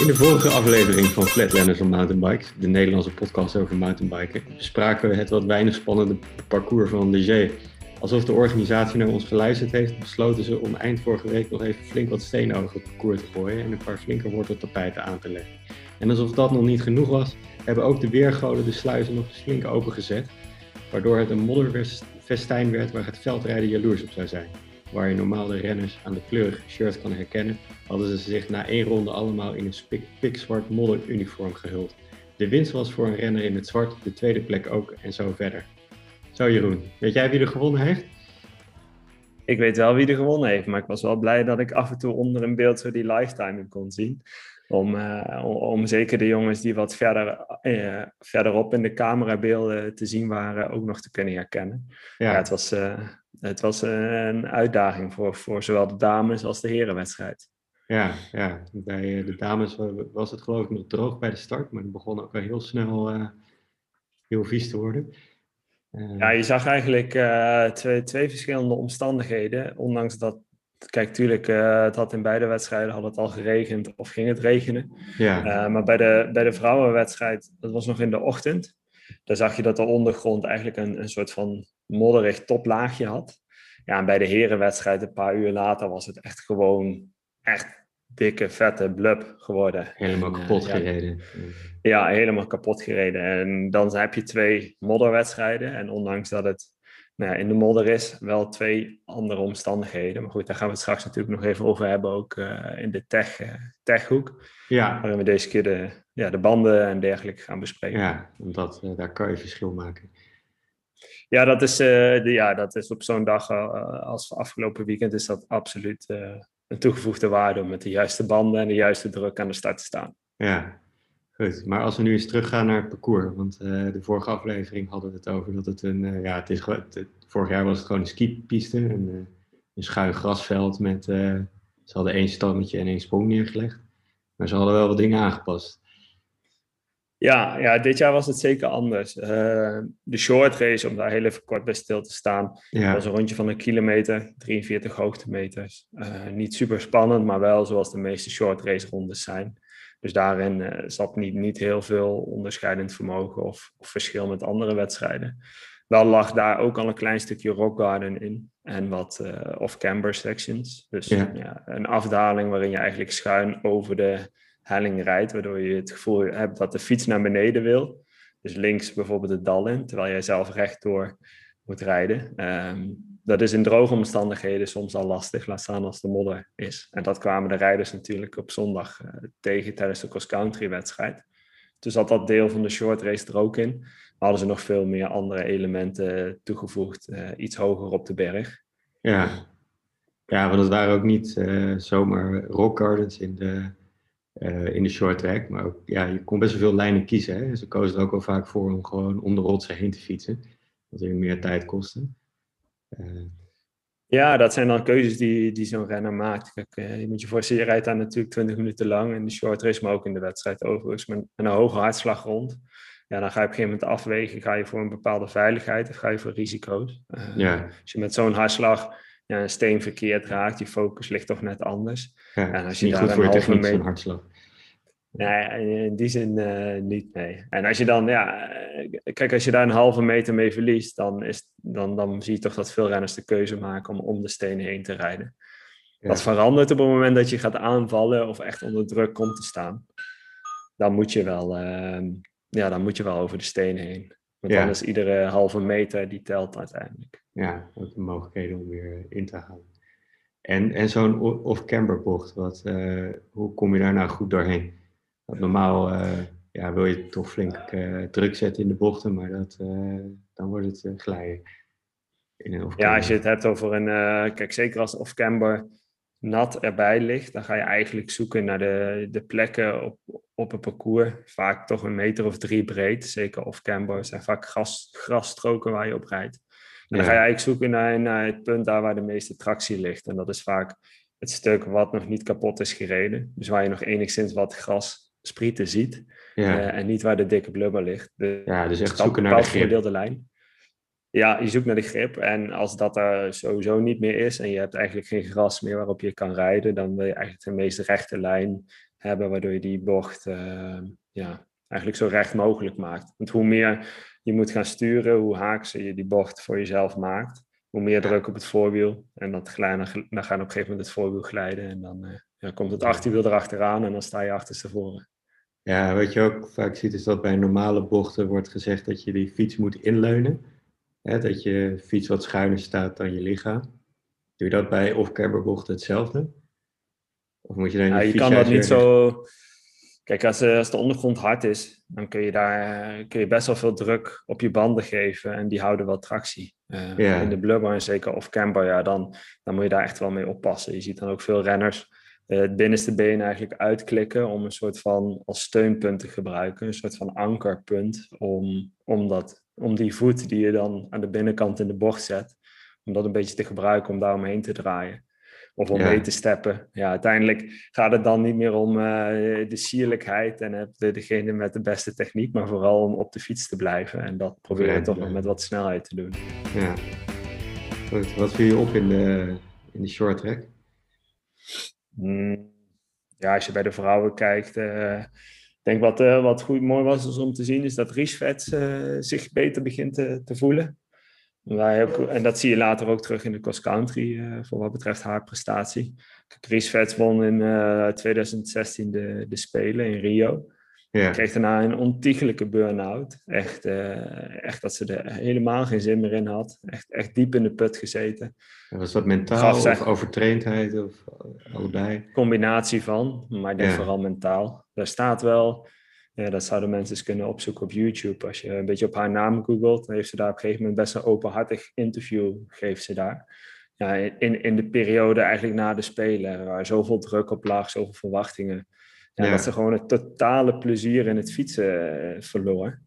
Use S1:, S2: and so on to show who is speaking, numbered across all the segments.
S1: In de vorige aflevering van Flatlanders on Mountainbikes, de Nederlandse podcast over mountainbiken, bespraken we het wat weinig spannende parcours van Leger. Alsof de organisatie naar ons geluisterd heeft, besloten ze om eind vorige week nog even flink wat stenen over het parcours te gooien en een paar flinke worteltapijten aan te leggen. En alsof dat nog niet genoeg was, hebben ook de weergoden de sluizen nog eens flink opengezet, waardoor het een modderfestijn werd waar het veldrijden jaloers op zou zijn. Waar je normaal de renners aan de kleurige shirt kan herkennen, hadden ze zich na één ronde allemaal in een pikzwart modderuniform gehuld. De winst was voor een renner in het zwart, de tweede plek ook en zo verder. Zo Jeroen, weet jij wie er gewonnen heeft?
S2: Ik weet wel wie er gewonnen heeft, maar ik was wel blij dat ik af en toe onder een beeld zo die lifetime kon zien. Om, uh, om, zeker de jongens die wat verder, uh, verderop in de camerabeelden te zien waren, ook nog te kunnen herkennen. Ja, ja het was, uh, het was een uitdaging voor, voor zowel de dames als de herenwedstrijd.
S1: Ja, ja, bij de dames was het geloof ik nog droog bij de start, maar het begon ook wel heel snel heel vies te worden.
S2: Ja, je zag eigenlijk uh, twee, twee verschillende omstandigheden. Ondanks dat, kijk, tuurlijk, het had in beide wedstrijden had het al geregend of ging het regenen. Ja. Maar bij de, bij de vrouwenwedstrijd, dat was nog in de ochtend. Daar zag je dat de ondergrond eigenlijk een, een soort van modderig toplaagje had. Ja, en bij de herenwedstrijd, een paar uur later, was het echt gewoon echt dikke, vette blub geworden.
S1: Helemaal kapot gereden.
S2: Ja, helemaal kapot gereden. En dan heb je twee modderwedstrijden. En ondanks dat het nou ja, in de modder is, wel twee andere omstandigheden. Maar goed, daar gaan we het straks natuurlijk nog even over hebben, ook uh, in de tech, uh, techhoek. Ja. Waarin we deze keer de, ja, de banden en dergelijke gaan bespreken.
S1: Ja, omdat uh, daar kan je verschil maken.
S2: Ja, dat is, de, ja, dat is op zo'n dag als afgelopen weekend is dat absoluut een toegevoegde waarde om met de juiste banden en de juiste druk aan de start te staan.
S1: Ja, goed. Maar als we nu eens teruggaan naar het parcours, want de vorige aflevering hadden we het over dat het een, ja, het is het, vorig jaar was het gewoon een skipiste, een, een schuin grasveld met, ze hadden één stammetje en één sprong neergelegd, maar ze hadden wel wat dingen aangepast.
S2: Ja, ja, dit jaar was het zeker anders. Uh, de short race, om daar heel even kort bij stil te staan, ja. was een rondje van een kilometer, 43 hoogtemeters. Uh, niet super spannend, maar wel zoals de meeste short race rondes zijn. Dus daarin uh, zat niet, niet heel veel onderscheidend vermogen of, of, verschil met andere wedstrijden. Wel lag daar ook al een klein stukje rock garden in en wat off-camber sections. Dus ja. ja, een afdaling waarin je eigenlijk schuin over de helling rijdt, waardoor je het gevoel hebt dat de fiets naar beneden wil. Dus links bijvoorbeeld het dal in, terwijl jij zelf rechtdoor moet rijden. Um, dat is in droge omstandigheden soms al lastig, laat staan als de modder is. En dat kwamen de rijders natuurlijk op zondag uh, tegen tijdens de cross-country wedstrijd. Dus zat dat deel van de short race er ook in. Maar hadden ze nog veel meer andere elementen toegevoegd, uh, iets hoger op de berg.
S1: Ja, ja want het waren ook niet uh, zomaar rock gardens in de uh, in de short track. Maar ook, ja, je kon best wel veel lijnen kiezen. Hè? Ze kozen er ook wel vaak voor om gewoon om de rotsen heen te fietsen. Wat weer meer tijd kostte.
S2: Uh, ja, dat zijn dan keuzes die, die zo'n renner maakt. Kijk, uh, je moet je voorstellen, je rijdt daar natuurlijk 20 minuten lang in de short race, maar ook in de wedstrijd overigens, met, met een hoge hartslag rond. Ja, dan ga je op een gegeven moment afwegen, ga je voor een bepaalde veiligheid of ga je voor risico's. ja. Als je met zo'n hartslag ja, een steen verkeerd raakt, je focus ligt toch net anders.
S1: Ja, en als je daar een halve meter. hartslag.
S2: Nee, in die zin uh, niet, nee. En als je dan, ja, eh, kijk, als je daar een halve meter mee verliest, dan, is, dan, dan zie je toch dat veel renners de keuze maken om om de steen heen te rijden. Ja. Dat verandert op het moment dat je gaat aanvallen of echt onder druk komt te staan. Dan moet je wel, uh, ja, dan moet je wel over de steen heen. Want ja. dan is iedere halve meter die telt uiteindelijk.
S1: Ja, ook de mogelijkheden om weer in te halen. En, en zo'n off-camber bocht, wat, uh, hoe kom je daar nou goed doorheen? Want normaal uh, ja, wil je toch flink uh, druk zetten in de bochten, maar dat, dan wordt het glijden.
S2: ja, als je het hebt over een, kijk zeker als off-camber nat erbij ligt, dan ga je eigenlijk zoeken naar de, de plekken op, op het parcours. Vaak toch een meter of drie breed, zeker off-camber zijn vaak gras, grasstroken waar je op rijdt. En dan ga je eigenlijk zoeken naar, naar het punt daar waar de meeste tractie ligt. En dat is vaak het stuk wat nog niet kapot is gereden. Dus waar je nog enigszins wat gras sprieten ziet. Ja. Uh, en niet waar de dikke blubber ligt.
S1: Ja, dus echt zoeken naar de grip.
S2: lijn. Ja, je zoekt naar de grip. En als dat er sowieso niet meer is en je hebt eigenlijk geen gras meer waarop je kan rijden, dan wil je eigenlijk de meest rechte lijn hebben, waardoor je die bocht uh, ja, eigenlijk zo recht mogelijk maakt. Want hoe meer je moet gaan sturen, hoe haakser je die bocht voor jezelf maakt, hoe meer druk op het voorwiel. En dat glijden, dan gaan op een gegeven moment het voorwiel glijden en dan uh, ja, komt het achterwiel erachteraan en dan sta je achterstevoren.
S1: Ja, wat je ook vaak ziet is dat bij normale bochten wordt gezegd dat je die fiets moet inleunen. Hè, dat je fiets wat schuiner staat dan je lichaam. Doe je dat bij off-camber bochten hetzelfde?
S2: Of moet je dan ja, je kan dat niet zo... Kijk, als, eh, als de ondergrond hard is, dan kun je daar kun je best wel veel druk op je banden geven en die houden wel tractie. Uh, In de blubber en zeker off-camber, ja, dan, dan moet je daar echt wel mee oppassen. Je ziet dan ook veel renners uh, het binnenste been eigenlijk uitklikken om een soort van als steunpunt te gebruiken, een soort van ankerpunt om, om, dat, om die voet die je dan aan de binnenkant in de bocht zet, om dat een beetje te gebruiken om daar omheen te draaien. Of om mee te steppen. Ja, uiteindelijk gaat het dan niet meer om uh, de sierlijkheid en heb je degene met de beste techniek, maar vooral om op de fiets te blijven. En dat probeer je toch nog met wat snelheid te doen.
S1: Ja. Wat, wat viel je op in de, in de short track?
S2: Mm, ja, als je bij de vrouwen kijkt, uh, denk wat, uh, wat goed mooi was om te zien, is dat Riesvet uh, zich beter begint te, te voelen. Wij ook, en dat zie je later ook terug in de cross country voor wat betreft haar prestatie. Riesvet won in 2016 de, de Spelen in Rio. Kreeg daarna een ontiegelijke burn-out. Echt, uh, echt dat ze er helemaal geen zin meer in had. Echt, echt diep in de put gezeten.
S1: was dat mentaal of overtraindheid of allebei?
S2: Combinatie van, maar ik denk vooral mentaal. Daar staat wel, ja, dat zouden mensen eens kunnen opzoeken op YouTube. Als je een beetje op haar naam googelt, dan heeft ze daar op een gegeven moment best een openhartig interview, geeft ze daar. Ja, in, in de periode eigenlijk na de Spelen, waar zoveel druk op lag, zoveel verwachtingen ja, Dat ze gewoon het totale plezier in het fietsen uh, verloor.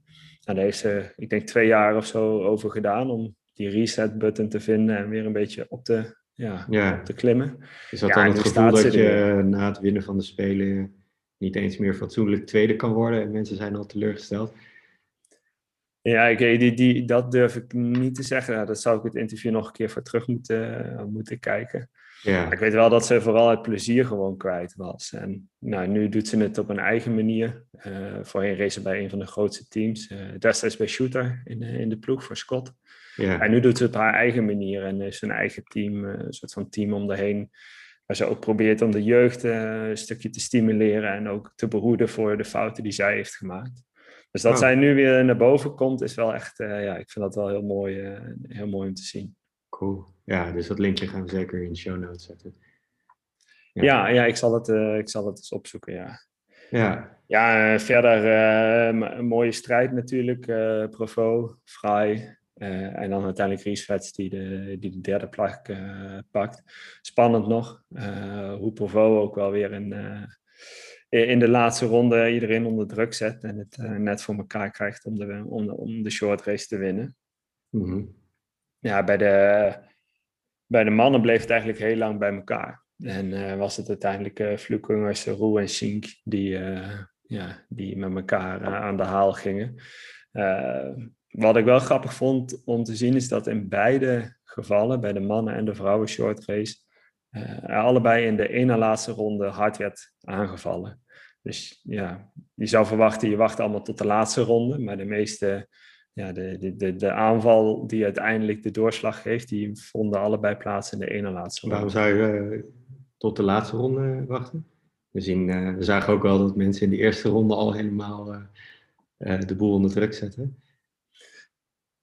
S2: Nou, daar heeft ze, ik denk, twee jaar of zo over gedaan om die reset-button te vinden en weer een beetje op te, ja, Op te klimmen.
S1: Is dat dan het gevoel dat je na het winnen van de Spelen niet eens meer fatsoenlijk tweede kan worden en mensen zijn al teleurgesteld?
S2: Ja, ik, die, die, dat durf ik niet te zeggen. dat zou ik het interview nog een keer voor terug moeten, moeten kijken. Ja. Ik weet wel dat ze vooral het plezier gewoon kwijt was. En nou, nu doet ze het op een eigen manier. Uh, voorheen race ze bij een van de grootste teams. Uh, destijds bij Shooter in, in de ploeg voor Scott. Ja. En nu doet ze het op haar eigen manier. En is een eigen team, eh, een soort van team om heen. Waar ze ook probeert om de jeugd een stukje te stimuleren. En ook te behoeden voor de fouten die zij heeft gemaakt. Dus dat oh. zij nu weer naar boven komt, is wel echt, ja, ik vind dat wel heel mooi, heel mooi om te zien.
S1: Cool. Ja, dus dat linkje gaan we zeker in de show notes zetten.
S2: Ja, ja, ja ik, zal het, uh, ik zal het eens opzoeken, ja. Ja, ja uh, verder uh, een mooie strijd natuurlijk. Provo, Vrij en dan uiteindelijk Riesvets die de, die de derde plek pakt. Spannend nog. hoe Provo ook wel weer in, in de laatste ronde iedereen onder druk zet. En het net voor elkaar krijgt om de, om, om de short race te winnen. Mm Ja, bij de bij de mannen bleef het eigenlijk heel lang bij elkaar. En uh, was het uiteindelijk uh, Flukungers, Roe en Sink die, uh, ja, die met elkaar aan de haal gingen. wat ik wel grappig vond om te zien is dat in beide gevallen, bij de mannen en de vrouwen short race, allebei in de ene laatste ronde hard werd aangevallen. Dus ja, je zou verwachten, je wacht allemaal tot de laatste ronde, maar de meeste ja, de, de, de, aanval die uiteindelijk de doorslag geeft, die vonden allebei plaats in de ene laatste
S1: ronde. Waarom zou je uh, tot de laatste ronde wachten? We, zien, uh, we zagen ook wel dat mensen in de eerste ronde al helemaal uh, de boel onder druk zetten.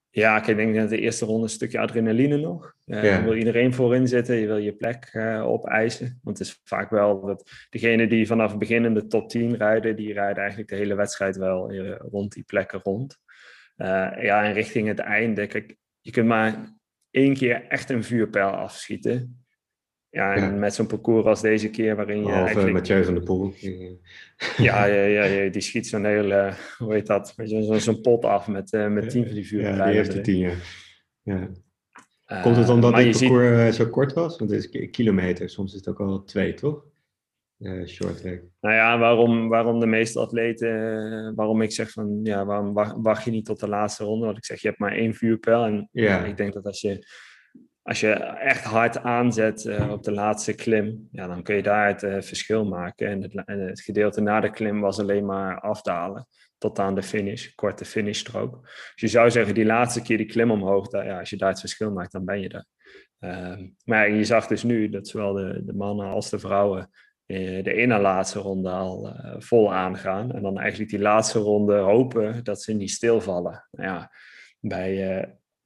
S2: Ja, ik denk dat de eerste ronde een stukje adrenaline nog. Ja. wil iedereen voorin zitten, je wil je plek opeisen. Want het is vaak wel dat degene die vanaf het begin in de top 10 rijden, die rijden eigenlijk de hele wedstrijd wel rond die plekken rond. Uh, ja, en richting het einde, kijk, je kunt maar één keer echt een vuurpijl afschieten. Ja, en met zo'n parcours als deze keer, waarin je.
S1: Behalve eigenlijk... Mathieu van der Poel.
S2: Ja, ja, ja, ja, die schiet zo'n hele, hoe heet dat? Zo'n zo pot af met, uh, met tien van die vuurpijlen.
S1: Ja, die eerste tien, ja. ja. Komt het omdat dit parcours ziet... zo kort was? Want het is kilometer, soms is het ook al twee, toch? Short track.
S2: Nou ja, waarom, waarom de meeste atleten, waarom ik zeg van ja, waarom wacht, je niet tot de laatste ronde? Want ik zeg, je hebt maar één vuurpijl. En ja. ik denk dat als je, als je echt hard aanzet op de laatste klim, ja, dan kun je daar het verschil maken. En het, en het gedeelte na de klim was alleen maar afdalen tot aan de finish, korte finishstrook. Dus je zou zeggen, die laatste keer die klim omhoog, dat, ja, als je daar het verschil maakt, dan ben je er. Um, maar je zag dus nu dat zowel de, de mannen als de vrouwen eh, de ene laatste ronde al uh, vol aangaan. En dan eigenlijk die laatste ronde hopen dat ze niet stilvallen. Nou ja, bij, uh,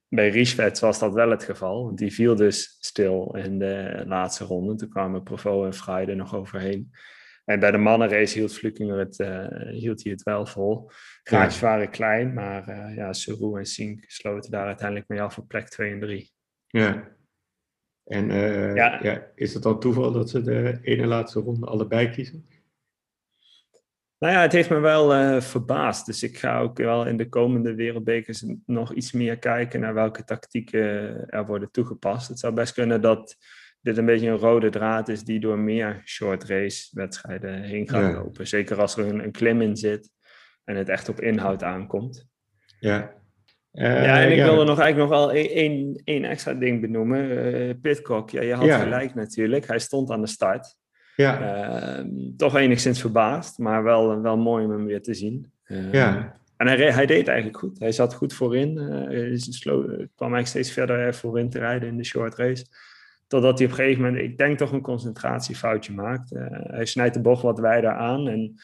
S2: bij Riesvet was dat wel het geval. Die viel dus stil in de laatste ronde. Toen kwamen Provo en Friday nog overheen. En bij de mannenrace hield Flukinger het, uh, hield hij het wel vol. Gaatjes waren klein, maar ja, Suru en Sink sloten daar uiteindelijk mee af op plek 2 en 3.
S1: Ja. En uh, ja. ja. is het dan toeval dat ze de ene laatste ronde allebei kiezen?
S2: Nou ja, het heeft me wel verbaasd. Dus ik ga ook wel in de komende wereldbekers nog iets meer kijken naar welke tactieken er worden toegepast. Het zou best kunnen dat dit een beetje een rode draad is die door meer short race wedstrijden heen gaat lopen. Zeker als er een, een, klim in zit en het echt op inhoud aankomt.
S1: Ja.
S2: Uh, ja, en ik ja. wilde nog eigenlijk nog wel één, één extra ding benoemen. Uh, Pitcock, ja, je had gelijk natuurlijk. Hij stond aan de start.
S1: Ja.
S2: Uh, toch enigszins verbaasd, maar wel, wel mooi om hem weer te zien.
S1: Ehm, ja.
S2: En hij, hij, deed eigenlijk goed. Hij zat goed voorin. Uh, hij kwam eigenlijk steeds verder voorin te rijden in de short race. Totdat hij op een gegeven moment, ik denk toch een concentratiefoutje maakt. Uh, hij snijdt de bocht wat wijder aan en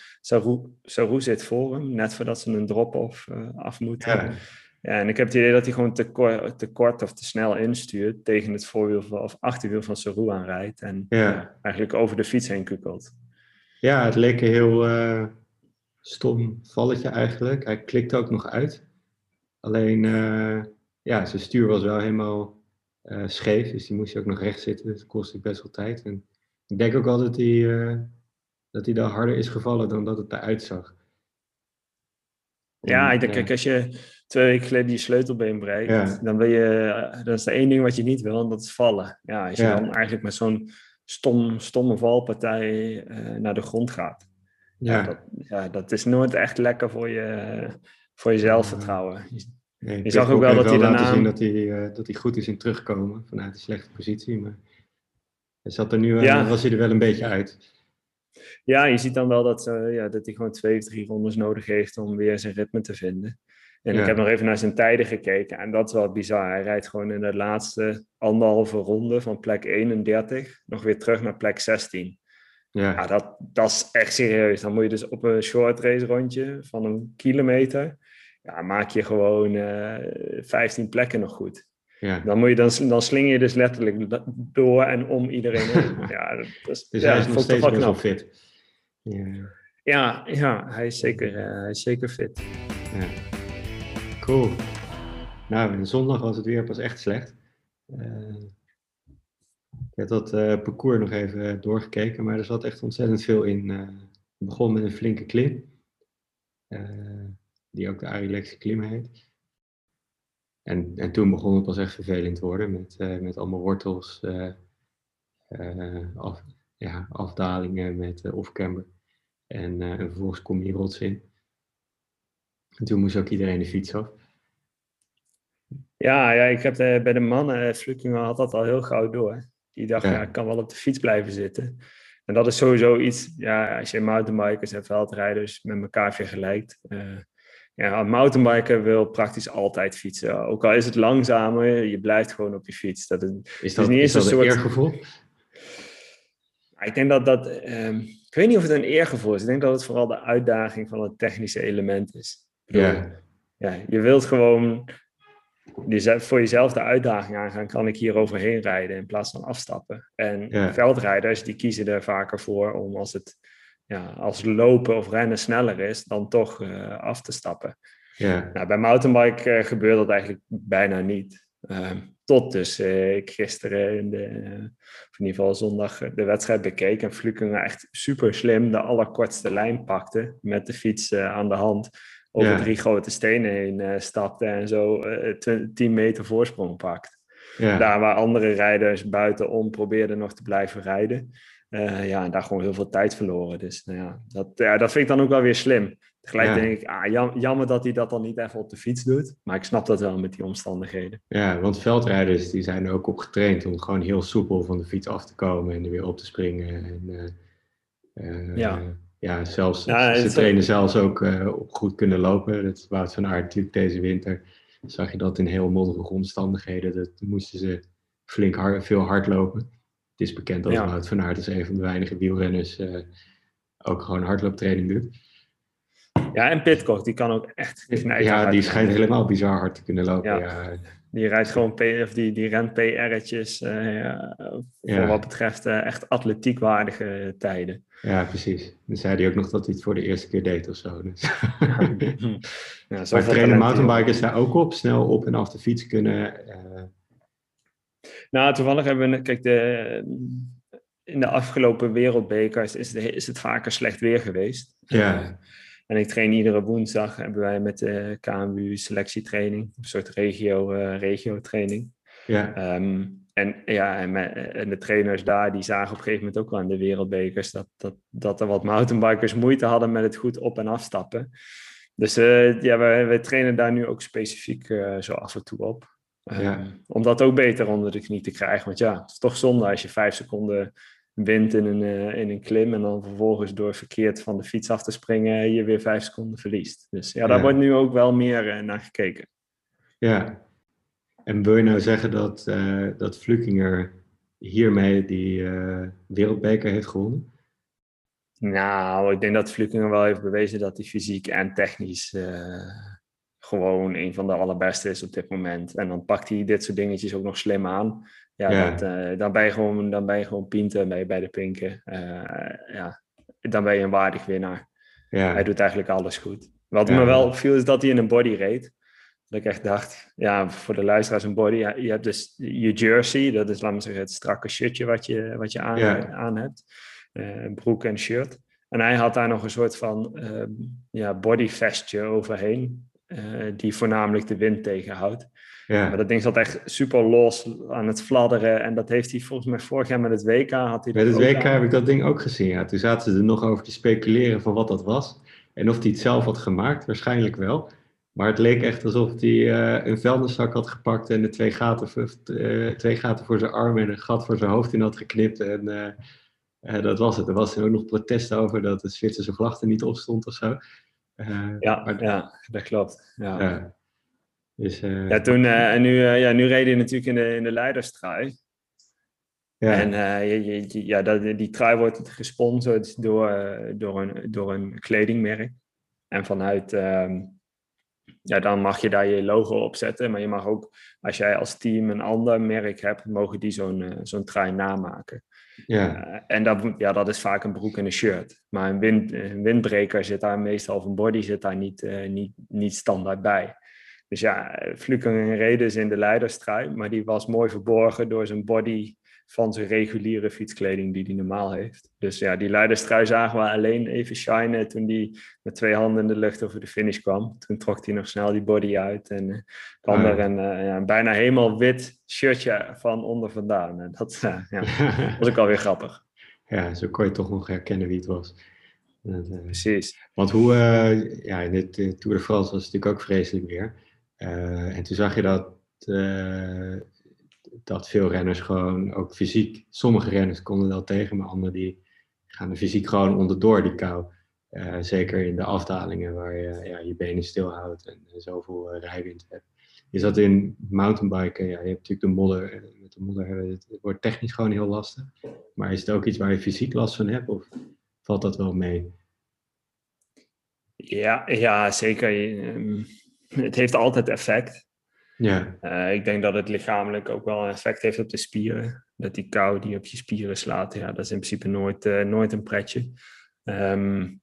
S2: Saru, zit voor hem, net voordat ze een drop-off uh, af moeten. Ja. Ja. en ik heb het idee dat hij gewoon te, kort, te kort of te snel instuurt tegen het voorwiel van, of achterwiel van Saru aanrijdt. En ja. eigenlijk over de fiets heen kukelt.
S1: Ja, het leek een heel uh, stom valletje eigenlijk. Hij klikte ook nog uit. Alleen, ja, zijn stuur was wel helemaal uh, scheef. Dus die moest ook nog recht zitten. Dat kostte best wel tijd. En ik denk ook altijd dat hij, dat hij daar harder is gevallen dan dat het eruit zag.
S2: Ja, ik denk, kijk, als je twee weken geleden je sleutelbeen breekt, dan ben je, eh, dat is er één ding wat je niet wil, en dat is vallen. Ja, als je dan eigenlijk met zo'n stom, stomme valpartij uh, naar de grond gaat. Ja. dat, ja, dat is nooit echt lekker voor je, voor je zelfvertrouwen.
S1: Nee, je zag ook wel dat hij daarna... laten zien dat hij, uh, dat hij goed is in terugkomen vanuit een slechte positie. Maar hij zat er nu, ja. was hij er wel een beetje uit.
S2: Ja, je ziet dan wel dat, uh, ja, dat hij gewoon twee of drie rondes nodig heeft om weer zijn ritme te vinden. En ik heb nog even naar zijn tijden gekeken en dat is wel bizar. Hij rijdt gewoon in de laatste anderhalve ronde van plek 31 nog weer terug naar plek 16. Ja. ja dat, dat is echt serieus. Dan moet je dus op een short race rondje van een kilometer ja, maak je gewoon uh, eh, 15 plekken nog goed. Ja. Dan, moet je, dan, dan sling je dus letterlijk door en om iedereen heen. ja, dat is,
S1: dus ja, hij is nog steeds best wel fit.
S2: Ja. ja, ja, hij, is zeker, uh, hij is zeker fit. Ja.
S1: Nou, zondag was het weer pas echt slecht. Uh, ik heb dat uh, parcours nog even doorgekeken, maar er zat echt ontzettend veel in. Uh, het begon met een flinke klim die ook de Arilexie klim heet. En, en toen begon het pas echt vervelend worden met, met allemaal wortels, ja, afdalingen met off-camber. En, en, vervolgens kom je rots in. En toen moest ook iedereen de fiets af.
S2: Ja, ja ik heb de, bij de mannen, Flukinger had dat al heel gauw door. Die dacht, ja. ik kan wel op de fiets blijven zitten. En dat is sowieso iets, ja, als je mountainbikers en veldrijders met elkaar vergelijkt ja, mountainbiker wil praktisch altijd fietsen. Ook al is het langzamer, je blijft gewoon op je fiets. Dat is,
S1: is dat, niet eens een, soort... eergevoel?
S2: Ik denk dat dat... Um, ik weet niet of het een eergevoel is. Ik denk dat het vooral de uitdaging van het technische element is.
S1: Ja.
S2: ja je wilt gewoon voor jezelf de uitdaging aangaan. Kan ik hier overheen rijden in plaats van afstappen? En veldrijders die kiezen er vaker voor om als het ja, als lopen of rennen sneller is, dan toch uh, af te stappen.
S1: Ja.
S2: Nou, bij mountainbike uh, gebeurt dat eigenlijk bijna niet. Uh, tot dus uh, ik gisteren, in, de, of in ieder geval zondag, de wedstrijd bekeek en Flukinger echt super slim de allerkortste lijn pakte met de fiets aan de hand over ja. drie grote stenen heen stapte en zo 10 meter voorsprong pakt. Ja. Daar waar andere rijders buitenom probeerden nog te blijven rijden, Uh, ja, en daar gewoon heel veel tijd verloren. Dus nou ja, dat, ja, dat vind ik dan ook wel weer slim. Tegelijk denk ik, ah, jammer dat hij dat dan niet even op de fiets doet. Maar ik snap dat wel met die omstandigheden.
S1: Ja, want veldrijders die zijn er ook op getraind om gewoon heel soepel van de fiets af te komen en er weer op te springen. En, uh, ja. Ja, zelfs, ze trainen zelfs ook op goed kunnen lopen. Dat Wout van Aert natuurlijk deze winter. Zag je dat in heel modderige omstandigheden. Dat moesten ze flink hard, veel hardlopen. Het is bekend dat ja. Wout van Aert is een van de weinige wielrenners ook gewoon hardlooptraining doet.
S2: Ja, en Pitcock, die kan ook echt
S1: Ja, die schijnt helemaal bizar hard te kunnen lopen. Ja.
S2: Die rijdt gewoon P, of die, die rent PR'tjes uh, voor wat betreft echt atletiekwaardige tijden.
S1: Ja, precies. Dan zei hij ook nog dat hij het voor de eerste keer deed of zo. Dus. ja, maar trainen mountainbikers daar ook op, snel op en af de fiets kunnen. Uh...
S2: Nou, toevallig hebben we, kijk, de, in de afgelopen wereldbekers is, is het vaker slecht weer geweest.
S1: Ja.
S2: En ik train iedere woensdag, hebben wij met de KMU selectietraining, een soort regio, uh, regio training.
S1: Ja.
S2: Ehm, en, ja, en, en, de trainers daar, die zagen op een gegeven moment ook wel aan de wereldbekers dat, dat, dat er wat mountainbikers moeite hadden met het goed op- en afstappen. Dus uh, ja, we, we trainen daar nu ook specifiek uh, zo af en toe op. Ja. Om dat ook beter onder de knie te krijgen. Want ja, het is toch zonde als je vijf seconden wint in een, uh, in een klim en dan vervolgens door verkeerd van de fiets af te springen je weer vijf seconden verliest. Dus ja, daar wordt nu ook wel meer naar gekeken.
S1: Ja, en wil je nou zeggen dat, uh, dat Flukinger hiermee die wereldbeker heeft gewonnen?
S2: Nou, ik denk dat Flukinger wel heeft bewezen dat hij fysiek en technisch gewoon een van de allerbeste is op dit moment. En dan pakt hij dit soort dingetjes ook nog slim aan ja, Dat, dan, ben je gewoon, dan ben je gewoon pinten bij, bij de pinken. Ja, dan ben je een waardig winnaar. Ja. Hij doet eigenlijk alles goed. Wat me wel opviel is dat hij in een body reed. Dat ik echt dacht, ja, voor de luisteraars een body. Ja, je hebt dus je jersey, dat is, we zeggen, het strakke shirtje wat je, wat je aan, aan hebt. Uh, broek en shirt. En hij had daar nog een soort van uh, ja, bodyvestje overheen, die voornamelijk de wind tegenhoudt. Ja. Maar dat ding zat echt super los aan het fladderen. En dat heeft hij volgens mij vorig jaar met het WK. Had hij
S1: met het WK heb ik dat ding ook gezien. Ja. Toen zaten ze er nog over te speculeren van wat dat was. En of hij het zelf had gemaakt, waarschijnlijk wel. Maar het leek echt alsof hij uh, een vuilniszak had gepakt en de twee gaten, uh, twee gaten voor zijn arm en een gat voor zijn hoofd in had geknipt. En uh, dat was het. Er was ook nog protest over dat de Zwitserse vlag er niet op stond of zo.
S2: ja, maar, ja, dat klopt. Ja.
S1: Dus.
S2: Ja, toen, en nu, ja, nu reed hij natuurlijk in de, in de leiderstrui. Ja. En je, je, ja, dat, die trui wordt gesponsord door, door, een, door een kledingmerk. En vanuit, um, ja, dan mag je daar je logo op zetten. Maar je mag ook, als jij als team een ander merk hebt, mogen die zo'n zo'n trui namaken.
S1: Ja.
S2: en dat, ja, dat is vaak een broek en een shirt. Maar een, wind, een windbreker zit daar meestal, of een body zit daar niet, niet, niet standaard bij. Dus ja, Fluken reed dus in de leiderstrui, maar die was mooi verborgen door zijn body van zijn reguliere fietskleding die hij normaal heeft. Dus ja, die leiderstrui zagen we alleen even shinen toen hij met twee handen in de lucht over de finish kwam. Toen trok hij nog snel die body uit en uh, kwam er een, uh, ja, bijna helemaal wit shirtje van onder vandaan. En dat uh, ja, was ook alweer grappig.
S1: Ja, zo kon je toch nog herkennen wie het was.
S2: Precies.
S1: Want hoe, ja, in dit Tour de France was het natuurlijk ook vreselijk weer. En toen zag je dat, dat veel renners gewoon ook fysiek, sommige renners konden wel tegen, maar anderen die gaan er fysiek gewoon onderdoor die kou. Uh, zeker in de afdalingen waar je ja, je benen stilhoudt en, en zoveel rijwind hebt. Is dat in mountainbiken, ja, je hebt natuurlijk de modder, met de modder het, wordt technisch gewoon heel lastig. Maar is het ook iets waar je fysiek last van hebt of valt dat wel mee?
S2: Ja, ja zeker het heeft altijd effect.
S1: Ja.
S2: Uh, ik denk dat het lichamelijk ook wel een effect heeft op de spieren. Dat die kou die op je spieren slaat, ja, dat is in principe nooit, uh, nooit een pretje. Um,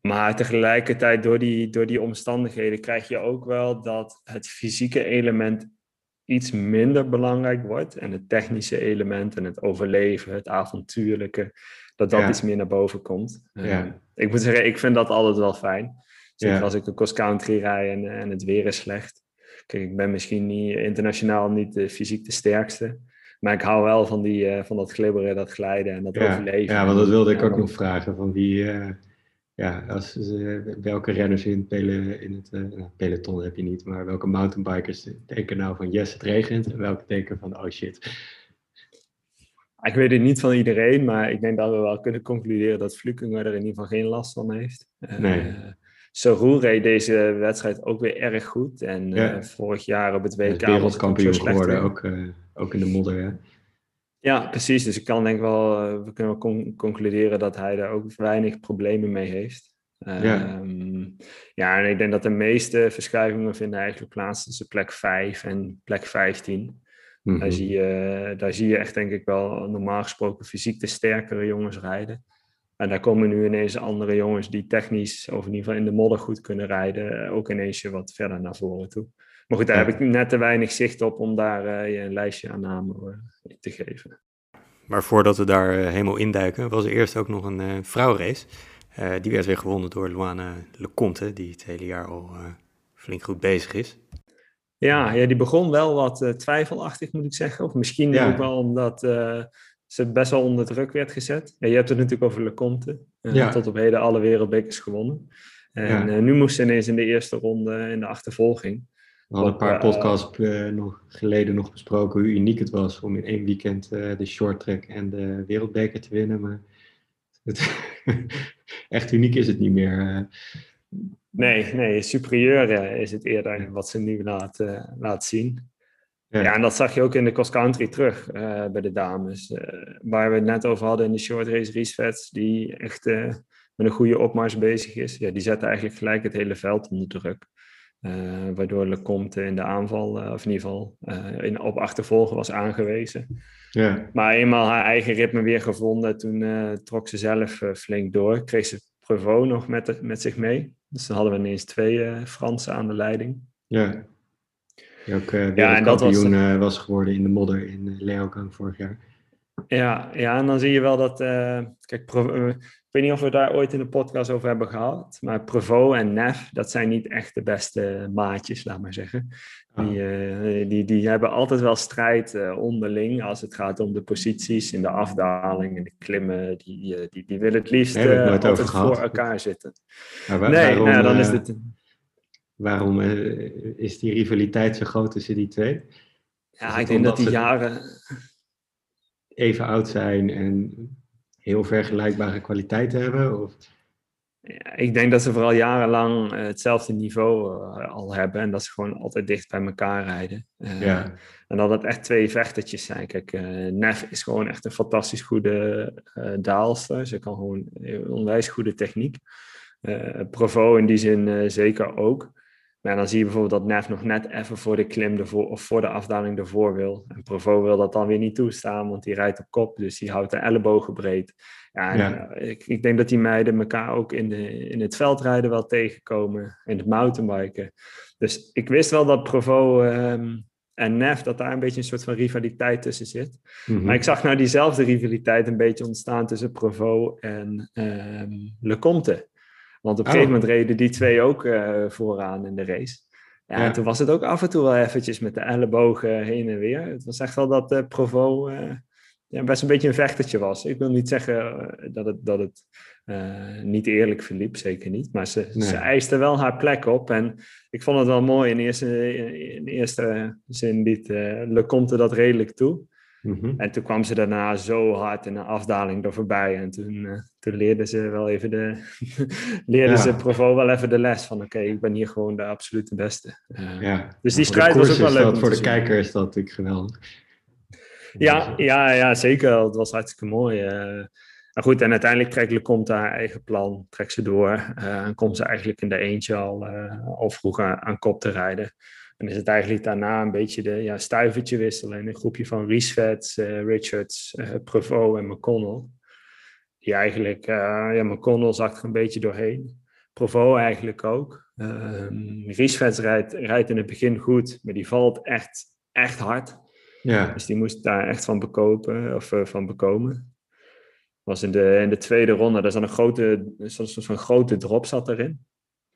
S2: maar tegelijkertijd, door die, door die omstandigheden, krijg je ook wel dat het fysieke element iets minder belangrijk wordt. En het technische element en het overleven, het avontuurlijke, dat dat ja. iets meer naar boven komt.
S1: Ja.
S2: Um, ik moet zeggen, ik vind dat altijd wel fijn. Zeker ja. als ik een cross-country rij en, en het weer is slecht. Kijk, ik ben misschien niet internationaal niet uh, fysiek de sterkste. Maar ik hou wel van, die, van dat glibberen, dat glijden en dat
S1: ja,
S2: overleven.
S1: Ja, want dat wilde ik ook nog vragen. Van wie, ja, als, welke renners in, pele, in het nou, peloton heb je niet, maar welke mountainbikers denken nou van yes, het regent en welke denken van oh shit.
S2: Ik weet het niet van iedereen, maar ik denk dat we wel kunnen concluderen dat Flukinger er in ieder geval geen last van heeft.
S1: Nee.
S2: Reed deze wedstrijd ook weer erg goed. En uh, vorig jaar op het WK...
S1: wereldkampioen geworden, ook, uh, ook in de modder, hè?
S2: Ja, precies. Dus ik kan denk wel, we kunnen wel concluderen dat hij daar ook weinig problemen mee heeft.
S1: Ja.
S2: Um, ja, en ik denk dat de meeste verschuivingen vinden eigenlijk plaats tussen plek 5 en plek 15. Mm daar, zie je, daar zie je echt denk ik wel normaal gesproken fysiek de sterkere jongens rijden. En daar komen nu ineens andere jongens die technisch, of in ieder geval in de modder goed kunnen rijden, ook ineens wat verder naar voren toe. Maar goed, daar heb ik net te weinig zicht op om daar uh, je een lijstje aan namen uh, te geven.
S1: Maar voordat we daar helemaal induiken, was er eerst ook nog een vrouwenrace. die werd weer gewonnen door Luana Leconte, die het hele jaar al flink goed bezig is.
S2: Ja, ja, die begon wel wat uh, twijfelachtig, moet ik zeggen. Of misschien ook wel omdat ze best wel onder druk werd gezet. Ja, je hebt het natuurlijk over Lecomte. Uh, ja. Tot op heden alle wereldbekers gewonnen. En nu moest ze ineens in de eerste ronde in de achtervolging.
S1: We hadden een paar podcasts nog geleden nog besproken hoe uniek het was om in één weekend de short track en de wereldbeker te winnen. Maar het, echt uniek is het niet meer.
S2: Nee, nee, superieur eh, is het eerder wat ze nu laat, uh, laat zien. Ja. ja. en dat zag je ook in de cross-country terug uh, bij de dames. waar we het net over hadden in de short race Riesvets, die echt met een goede opmars bezig is. Ja, die zette eigenlijk gelijk het hele veld onder druk. waardoor Lecomte in de aanval, of in ieder geval in, op achtervolgen was aangewezen.
S1: Ja.
S2: Maar eenmaal haar eigen ritme weer gevonden, toen trok ze zelf flink door. Kreeg ze Prevot nog met, met zich mee. Dus dan hadden we ineens twee Fransen aan de leiding.
S1: Ja. Die ook uh, ja, en dat was, uh, was geworden in de modder in Leogang vorig jaar.
S2: Ja, ja, en dan zie je wel dat... kijk, ik weet niet of we daar ooit in de podcast over hebben gehad, maar Prevo en Nef, dat zijn niet echt de beste maatjes, laat maar zeggen. Die, uh, die, die hebben altijd wel strijd onderling als het gaat om de posities in de afdaling en de klimmen. Die, die, die willen het liefst altijd voor elkaar zitten.
S1: Maar waar, nee, waarom, nou, dan is het... waarom is die rivaliteit zo groot tussen die twee?
S2: Ja, ik denk dat die jaren...
S1: Even oud zijn en heel vergelijkbare kwaliteiten hebben? Of?
S2: Ja, ik denk dat ze vooral jarenlang uh, hetzelfde niveau uh, al hebben en dat ze gewoon altijd dicht bij elkaar rijden. Uh,
S1: ja.
S2: En dat het echt twee vechtertjes zijn. Kijk, Nef is gewoon echt een fantastisch goede daalster. Ze kan gewoon onwijs goede techniek. Provo in die zin zeker ook. Maar dan zie je bijvoorbeeld dat Nef nog net even voor de klim ervoor, of voor de afdaling ervoor wil. En Provo wil dat dan weer niet toestaan, want die rijdt op kop, dus die houdt de ellebogen breed. Ja, ja. Eh, ik, ik, denk dat die meiden elkaar ook in, de, in het veldrijden wel tegenkomen, in het mountainbiken. Dus ik wist wel dat Provo um, en Nef, dat daar een beetje een soort van rivaliteit tussen zit. Mm -hmm. Maar ik zag nou diezelfde rivaliteit een beetje ontstaan tussen Provo en um, Lecomte. Want op een gegeven oh. moment reden die twee ook uh, vooraan in de race. Ja, En toen was het ook af en toe wel eventjes met de ellebogen heen en weer. Het was echt wel dat uh, Provo uh, ja, best een beetje een vechtertje was. Ik wil niet zeggen dat het, dat het niet eerlijk verliep, zeker niet. Maar ze, nee. ze eiste wel haar plek op. En ik vond het wel mooi in eerste, in eerste zin liet Lecomte dat redelijk toe.
S1: Mm -hmm.
S2: En toen kwam ze daarna zo hard in een afdaling er voorbij. En toen, uh, toen leerden ze wel even de. leerden ja. ze Provo wel even de les van: oké, okay, ik ben hier gewoon de absolute beste. Uh,
S1: ja.
S2: Dus die strijd was ook wel leuk.
S1: Dat, voor de kijker is dat natuurlijk geweldig.
S2: Ja, ja, ja, zeker. Het was hartstikke mooi. Uh, maar goed, en uiteindelijk trekt komt haar eigen plan, trekt ze door. en komt ze eigenlijk in de eentje al, al vroeg aan, aan kop te rijden. En is het eigenlijk daarna een beetje de ja, stuivertje wisselen. In een groepje van Riesvets, uh, Richards, uh, en McConnell. Die eigenlijk, uh, ja, McConnell zakt er een beetje doorheen. Prevost eigenlijk ook. Um, Riesvets rijdt, rijdt in het begin goed, maar die valt echt, echt hard.
S1: Ja.
S2: Dus die moest daar echt van bekopen, of van bekomen. Was in de, in de tweede ronde, daar zat een grote, zo'n grote drop zat erin.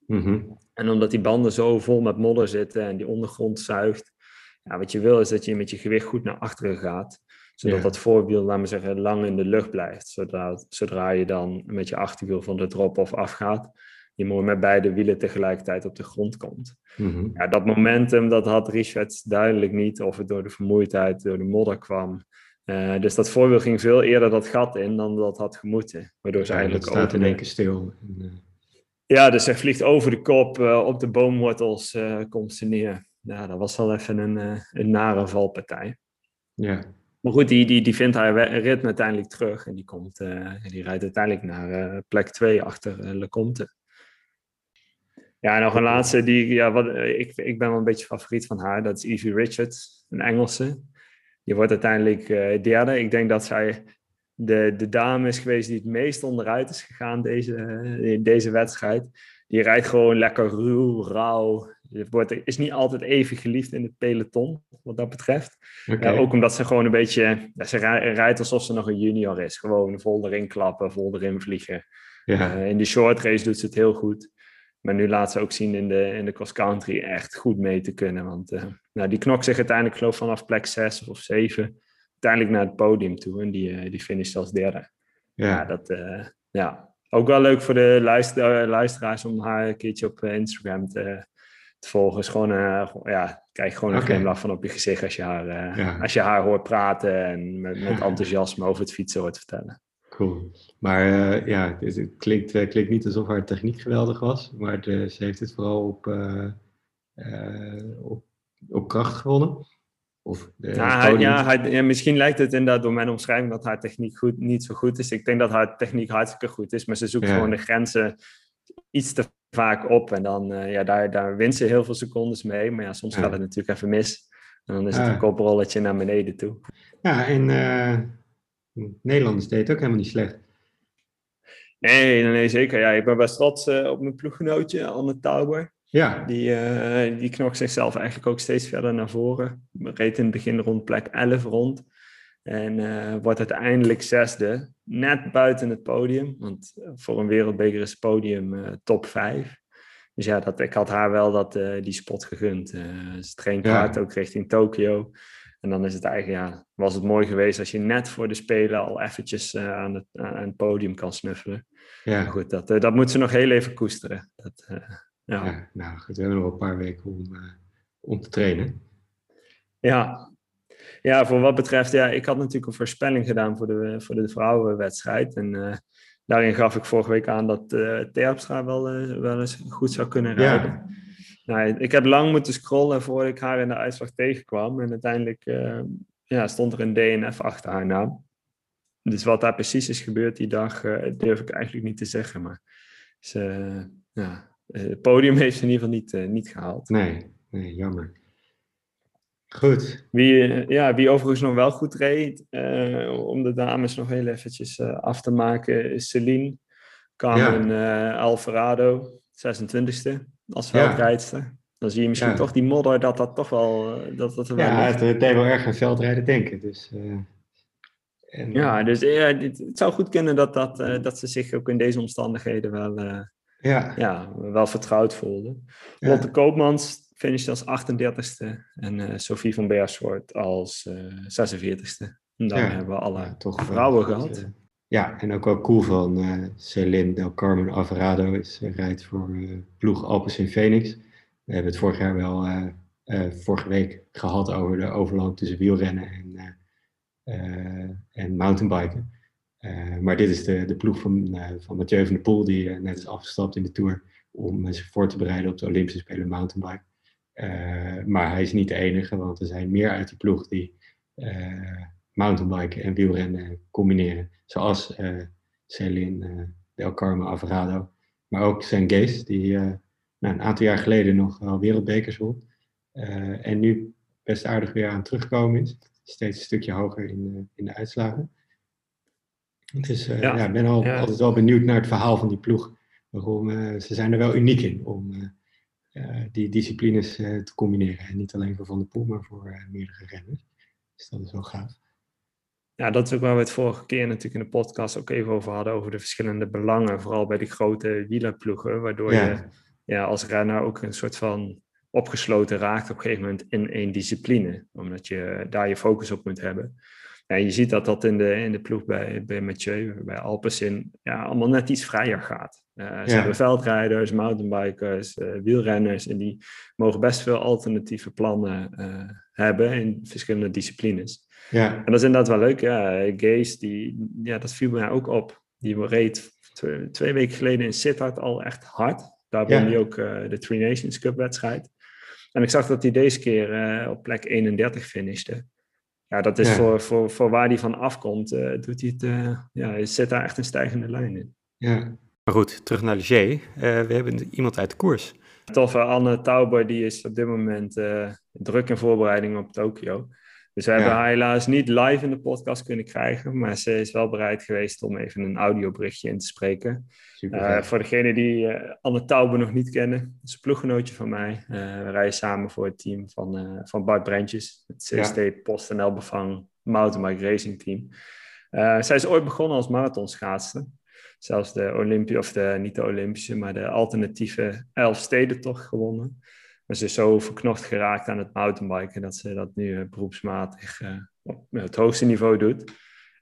S1: Mm -hmm.
S2: En omdat die banden zo vol met modder zitten en die ondergrond zuigt, ja, wat je wil is dat je met je gewicht goed naar achteren gaat. Zodat dat voorwiel, laten we zeggen, lang in de lucht blijft. Zodra, zodra je dan met je achterwiel van de drop-off afgaat, je mooi met beide wielen tegelijkertijd op de grond komt.
S1: Mhm.
S2: ja, dat momentum, dat had Richards duidelijk niet. Of het door de vermoeidheid, door de modder kwam. Uh, dus dat voorwiel ging veel eerder dat gat in dan dat had gemoeten. Waardoor ze
S1: Ja,
S2: eigenlijk ook
S1: in één keer stil.
S2: Ja, dus hij vliegt over de kop, eh, op de boomwortels eh, komt ze neer. Ja, dat was wel even een, eh, een nare valpartij.
S1: ja.
S2: Maar goed, die, die, die vindt haar ritme uiteindelijk terug. En die, komt, eh, die rijdt uiteindelijk naar plek 2 achter eh, Lecomte. Ja, en nog een laatste. Die, ja, wat, ik, ik ben wel een beetje favoriet van haar. Dat is Evie Richards, een Engelse. Die wordt uiteindelijk derde. Ik denk dat zij de, de dame is geweest die het meest onderuit is gegaan deze, eh, in deze wedstrijd. Die rijdt gewoon lekker ruw, rauw. Wordt, is niet altijd even geliefd in het peloton, wat dat betreft. Ja, ook omdat ze gewoon een beetje... Ja, ze rij- rijdt alsof ze nog een junior is. Gewoon vol erin klappen, vol erin vliegen.
S1: ja.
S2: Eh, in de short race doet ze het heel goed. Maar nu laat ze ook zien in de, in de cross country echt goed mee te kunnen. Want eh, nou, die knokt zich uiteindelijk geloof ik vanaf plek 6 of 7 uiteindelijk naar het podium toe. En die, eh, die finisht als derde. Ja,
S1: ja.
S2: dat, eh, ja, ook wel leuk voor de luister, eh, luisteraars om haar een keertje op Instagram te, te volgen. Is gewoon, ja, krijg gewoon een glimlach van op je gezicht als je haar,
S1: Ja.
S2: als je haar hoort praten en met, met enthousiasme over het fietsen hoort vertellen.
S1: Cool. Maar ja, het, het klinkt, klinkt niet alsof haar techniek geweldig was, maar de- ze heeft het vooral op, op, op kracht gewonnen. Of de
S2: Ja, hij- ja, hij- ja, misschien lijkt het inderdaad door mijn omschrijving dat haar techniek goed, niet zo goed is. Ik denk dat haar techniek hartstikke goed is, maar ze zoekt
S1: Ja.
S2: gewoon de grenzen iets te vaak op. En dan, eh, ja, daar, daar wint ze heel veel secondes mee. Maar ja, soms gaat het natuurlijk even mis. En dan is het een koprolletje naar beneden toe.
S1: Ja, en eh Nederlanders deed het ook helemaal niet slecht.
S2: Nee, nee, zeker. Ja, ik ben best trots eh, op mijn ploeggenootje, Anne Tauber.
S1: Ja,
S2: Die, eh die knokt zichzelf eigenlijk ook steeds verder naar voren. Reed in het begin rond plek 11 rond. En eh, wordt uiteindelijk zesde. Net buiten het podium. Want voor een wereldbeker is het podium eh, top 5. Dus ja, dat, ik had haar wel dat, die spot gegund. Ze traint
S1: Ja.
S2: hard ook richting Tokio. En dan is het eigenlijk, ja, was het mooi geweest als je net voor de Spelen al eventjes aan, het, aan het podium kan snuffelen. Maar
S1: ja.
S2: goed, dat, dat moet ze nog heel even koesteren. Dat, ja.
S1: ja. Nou goed, we hebben nog een paar weken om, eh, om te trainen.
S2: Ja. ja, voor wat betreft, ja, ik had natuurlijk een voorspelling gedaan voor de, voor de vrouwenwedstrijd. En eh, daarin gaf ik vorige week aan dat eh Terpstra wel, wel eens goed zou kunnen
S1: Ja.
S2: rijden. Nou, ik heb lang moeten scrollen voordat ik haar in de uitslag tegenkwam. En uiteindelijk ja, stond er een DNF achter haar naam. Dus wat daar precies is gebeurd die dag, durf ik eigenlijk niet te zeggen. Maar ze, ja, het podium heeft ze in ieder geval niet, eh, niet gehaald.
S1: Nee, nee, jammer. Goed.
S2: Wie, eh, ja, wie overigens nog wel goed reed, eh, om de dames nog heel eventjes eh, af te maken, is Celine Carmen eh, Alvarado, 26e, als
S1: Ja.
S2: veldrijdster. Dan zie je misschien
S1: Ja.
S2: toch die modder, dat dat toch wel, eh, dat dat er wel
S1: Ja, het, het deed wel erg aan veldrijden denken. Dus, eh, en,
S2: Ja, dus ja, dit, het zou goed kunnen dat, dat, eh, dat ze zich ook in deze omstandigheden wel, eh,
S1: ja,
S2: ja, wel vertrouwd voelde.
S1: Ja.
S2: Lotte Koopmans finisht als 38ste en eh, Sophie van Beersvoort als eh 46ste. En daarmee
S1: Ja.
S2: hebben we alle
S1: toch
S2: vrouwen gehad.
S1: eh, ja, en ook wel cool van eh Celine Del Carmen Alvarado is, eh, rijdt voor eh, ploeg Alpes in Phoenix. We hebben het vorig jaar wel, eh, eh, vorige week gehad over de overloop tussen wielrennen en, eh, eh, en mountainbiken. Eh, maar dit is de, de ploeg van, eh, van Mathieu van der Poel, die eh, net is afgestapt in de Tour om zich voor te bereiden op de Olympische Spelen mountainbike. Maar hij is niet de enige, want er zijn meer uit die ploeg die mountainbiken en wielrennen combineren. Zoals Celine Del Carmen Alvarado. Maar ook Sen Gees, die nou, een aantal jaar geleden nog wel wereldbekers won. En nu best aardig weer aan terugkomen is. Steeds een stukje hoger in, in de uitslagen. Dus
S2: Ja,
S1: ja, ik ben al,
S2: ja.
S1: altijd wel benieuwd naar het verhaal van die ploeg. Waarom, eh, ze zijn er wel uniek in om eh, die disciplines te combineren. En niet alleen voor Van der Poel, maar voor meerdere renners. Dus dat is wel gaaf.
S2: Ja, dat is ook waar we het vorige keer natuurlijk in de podcast ook even over hadden, over de verschillende belangen, vooral bij die grote wielerploegen, waardoor
S1: Ja.
S2: je ja, als renner ook een soort van opgesloten raakt op een gegeven moment in één discipline, omdat je daar je focus op moet hebben. Ja, je ziet dat dat in de, in de ploeg bij, bij Mathieu, bij Alpecin, ja, allemaal net iets vrijer gaat. Uh, ze hebben veldrijders, mountainbikers, uh, wielrenners en die mogen best veel alternatieve plannen uh, hebben in verschillende disciplines. Ja. En dat is inderdaad wel leuk. Ja, Gaze, die, ja, dat viel mij ook op. Die reed twee, twee weken geleden in Sittard al echt hard. Daar won hij ook de Three Nations Cup wedstrijd. En ik zag dat hij deze keer op plek 31 finishte ja, dat is Voor, voor, voor waar die van afkomt, uh, doet hij het, uh, ja, zet daar echt een stijgende lijn in.
S1: Ja. Maar goed, terug naar Leger. Uh, we hebben iemand uit de koers.
S2: Toffe Anne Tauber, die is op dit moment druk in voorbereiding op Tokio. Dus we hebben haar helaas niet live in de podcast kunnen krijgen, maar ze is wel bereid geweest om even een audioberichtje in te spreken. Uh, voor degenen die uh, Anne Taube nog niet kennen, dat is een ploeggenootje van mij. Uh, we rijden samen voor het team van, van Bart Brentjes, het CST ja. PostNL Bevang Mountainbike Racing Team. zij is ooit begonnen als marathonschaatster. Zelfs de Olympische, of de, niet de Olympische, maar de alternatieve Elfstedentocht gewonnen. Maar ze is zo verknocht geraakt aan het mountainbiken dat ze dat nu beroepsmatig op het hoogste niveau doet.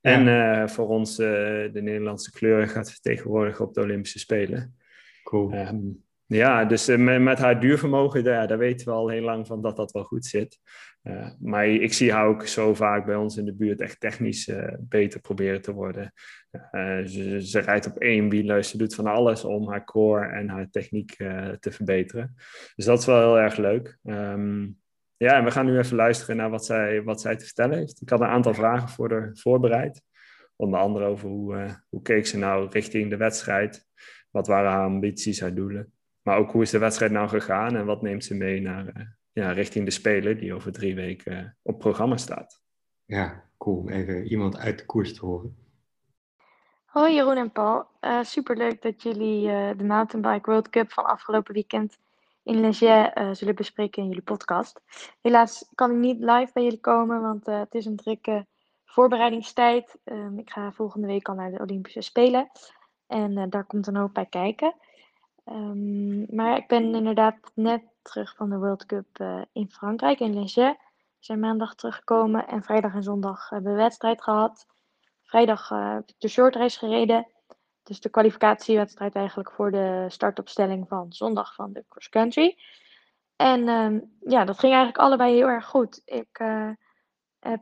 S2: En voor ons de Nederlandse kleuren gaat vertegenwoordigen op de Olympische Spelen.
S1: Cool. Um,
S2: ja, dus uh, met, haar duurvermogen, daar, daar weten we al heel lang van dat dat wel goed zit. maar ik zie haar ook zo vaak bij ons in de buurt echt technisch beter proberen te worden. Ze, rijdt op één wiel, ze doet van alles om haar core en haar techniek te verbeteren. Dus dat is wel heel erg leuk. Um, ja, en we gaan nu even luisteren naar wat zij, wat zij te vertellen heeft. Ik had een aantal vragen voor haar voorbereid. Onder andere over hoe, hoe keek ze nou richting de wedstrijd? Wat waren haar ambities, haar doelen? Maar ook hoe is de wedstrijd nou gegaan en wat neemt ze mee naar, uh, ja, richting de Spelen die over drie weken uh, op programma staat?
S1: Ja, cool. Even iemand uit de koers te horen.
S3: Hoi Jeroen en Paul. superleuk dat jullie de Mountainbike World Cup van afgelopen weekend in Leger uh, zullen bespreken in jullie podcast. Helaas kan ik niet live bij jullie komen, want uh, het is een drukke voorbereidingstijd. Um, ik ga volgende week al naar de Olympische Spelen en uh, daar komt een hoop bij kijken. Um, maar ik ben inderdaad net terug van de World Cup in Frankrijk, in Leger. We zijn maandag teruggekomen en vrijdag en zondag hebben we wedstrijd gehad. Vrijdag heb ik de shortrace gereden. Dus de kwalificatiewedstrijd eigenlijk voor de startopstelling van zondag van de cross country. En um, ja, dat ging eigenlijk allebei heel erg goed. Ik, uh, heb,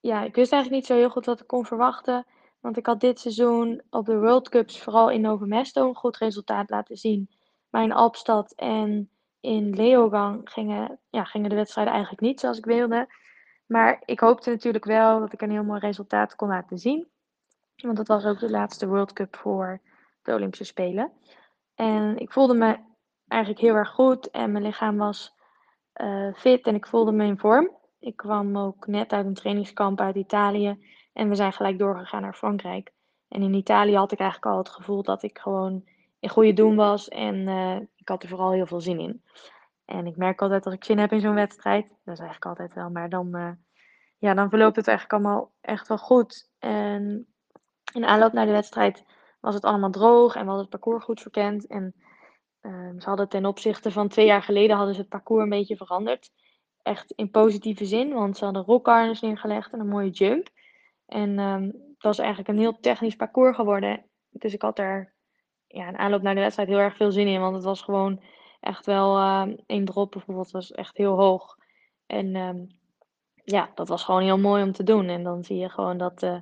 S3: ja, ik wist eigenlijk niet zo heel goed wat ik kon verwachten. Want ik had dit seizoen op de World Cups, vooral in Nove Mesto, een goed resultaat laten zien. Maar in Alpstad en in Leogang gingen, ja, gingen de wedstrijden eigenlijk niet zoals ik wilde. Maar ik hoopte natuurlijk wel dat ik een heel mooi resultaat kon laten zien. Want dat was ook de laatste World Cup voor de Olympische Spelen. En ik voelde me eigenlijk heel erg goed en mijn lichaam was uh, fit en ik voelde me in vorm. Ik kwam ook net uit een trainingskamp uit Italië en we zijn gelijk doorgegaan naar Frankrijk. En in Italië had ik eigenlijk al het gevoel dat ik gewoon in goede doen was en uh, ik had er vooral heel veel zin in. En ik merk altijd als ik zin heb in zo'n wedstrijd, dat is eigenlijk altijd wel, maar dan, uh, ja, dan verloopt het eigenlijk allemaal echt wel goed. En in aanloop naar de wedstrijd was het allemaal droog en hadden het parcours goed verkend. En uh, ze hadden ten opzichte van twee jaar geleden hadden ze het parcours een beetje veranderd. Echt in positieve zin, want ze hadden rockharness neergelegd en een mooie jump. En um, het was eigenlijk een heel technisch parcours geworden. Dus ik had er ja, in aanloop naar de wedstrijd heel erg veel zin in. Want het was gewoon echt wel uh, één drop bijvoorbeeld was echt heel hoog. En um, ja, dat was gewoon heel mooi om te doen. En dan zie je gewoon dat, uh,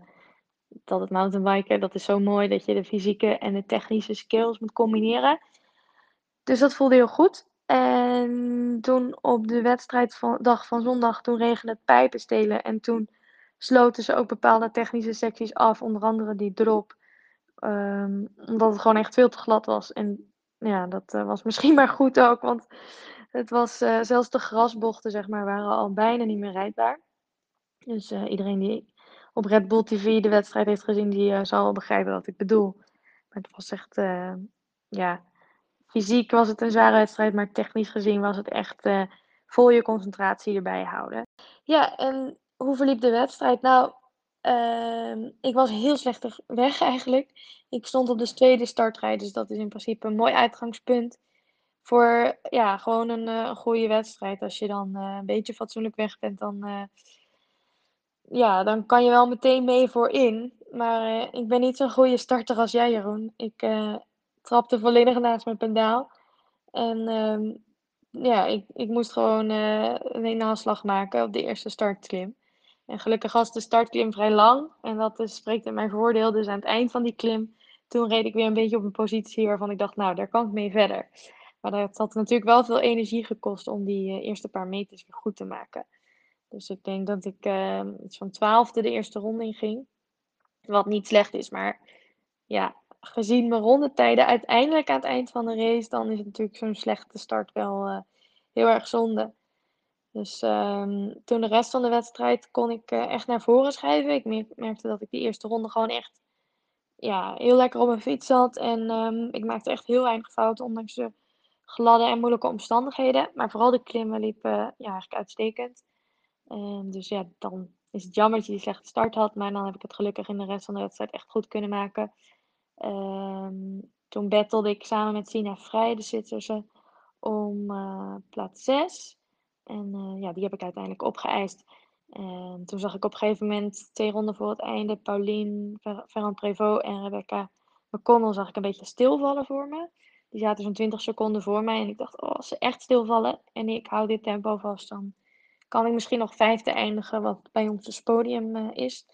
S3: dat het mountainbiken, dat is zo mooi dat je de fysieke en de technische skills moet combineren. Dus dat voelde heel goed. En toen op de wedstrijddag van zondag, toen regende het pijpenstelen. En toen sloten ze ook bepaalde technische secties af, onder andere die drop. Um, omdat het gewoon echt veel te glad was. En ja, dat uh, was misschien maar goed ook, want het was uh, zelfs de grasbochten, zeg maar, waren al bijna niet meer rijdbaar. Dus uh, iedereen die op Red Bull TV de wedstrijd heeft gezien, die zal wel begrijpen wat ik bedoel. Maar het was echt, ja, fysiek was het een zware wedstrijd, maar technisch gezien was het echt vol je concentratie erbij houden. Ja, en hoe verliep de wedstrijd? Nou, ehm, ik was heel slecht weg eigenlijk. Ik stond op de tweede startrij, dus dat is in principe een mooi uitgangspunt voor ja, gewoon een, een goede wedstrijd. Als je dan een beetje fatsoenlijk weg bent, dan ja, dan kan je wel meteen mee voor in. Maar uh, ik ben niet zo'n goede starter als jij, Jeroen. Ik uh, trapte volledig naast mijn pendaal. En uh, ja, ik, ik moest gewoon een naslag maken op de eerste startklim. En gelukkig was de startklim vrij lang. En dat spreekt in mijn voordeel. Dus aan het eind van die klim, toen reed ik weer een beetje op een positie waarvan ik dacht, nou, daar kan ik mee verder. Maar dat had natuurlijk wel veel energie gekost om die eerste paar meters weer goed te maken. Dus ik denk dat ik uh, iets van twaalfde de eerste ronde in ging. Wat niet slecht is, maar ja, gezien mijn rondetijden uiteindelijk aan het eind van de race, dan is natuurlijk zo'n slechte start wel uh, heel erg zonde. Dus um, toen de rest van de wedstrijd kon ik uh, echt naar voren schrijven. Ik merkte dat ik die eerste ronde gewoon echt ja, heel lekker op mijn fiets zat. En um, ik maakte echt heel weinig fouten, ondanks de gladde en moeilijke omstandigheden. Maar vooral de klimmen liepen ja, eigenlijk uitstekend. Um, dus ja, dan is het jammer dat je die slechte start had. Maar dan heb ik het gelukkig in de rest van de wedstrijd echt goed kunnen maken. Toen battelde ik samen met Sina Vrij, de Zwitserse, om uh, plaats 6. En uh, ja, die heb ik uiteindelijk opgeëist. En toen zag ik op een gegeven moment, twee ronden voor het einde, Pauline Ferrand Prévost en Rebecca McConnell zag ik een beetje stilvallen voor me. Die zaten zo'n 20 seconden voor mij en ik dacht, oh, als ze echt stilvallen en ik hou dit tempo vast, dan kan ik misschien nog vijfde eindigen, wat bij ons het podium uh, is.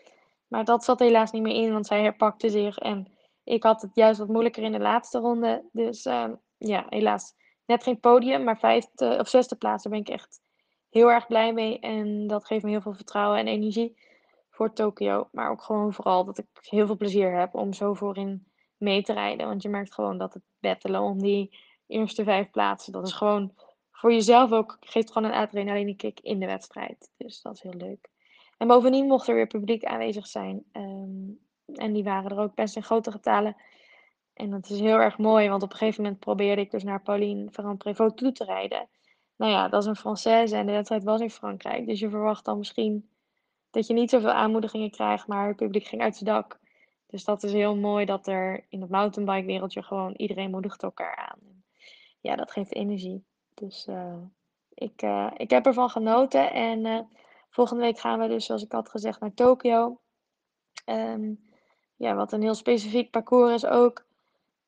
S3: Maar dat zat helaas niet meer in, want zij herpakte zich. En ik had het juist wat moeilijker in de laatste ronde. Dus uh, ja, helaas net geen podium, maar vijfde of zesde plaats, daar ben ik echt heel erg blij mee. En dat geeft me heel veel vertrouwen en energie voor Tokio. Maar ook gewoon vooral dat ik heel veel plezier heb om zo voorin mee te rijden. Want je merkt gewoon dat het battelen om die eerste vijf plaatsen, dat is gewoon voor jezelf ook geeft gewoon een adrenaline kick in de wedstrijd. Dus dat is heel leuk. En bovendien mocht er weer publiek aanwezig zijn. Um, en die waren er ook best in grote getalen. En dat is heel erg mooi, want op een gegeven moment probeerde ik dus naar Pauline Ferrand-Prévot toe te rijden. Nou ja, dat is een Française en de wedstrijd was in Frankrijk. Dus je verwacht dan misschien dat je niet zoveel aanmoedigingen krijgt, maar het publiek ging uit zijn dak. Dus dat is heel mooi dat er in het mountainbike wereldje gewoon iedereen moedigt elkaar aan. Ja, dat geeft energie. Dus uh, ik, uh, ik heb ervan genoten. En uh, volgende week gaan we dus, zoals ik had gezegd, naar Tokio. Um, ja, wat een heel specifiek parcours is ook.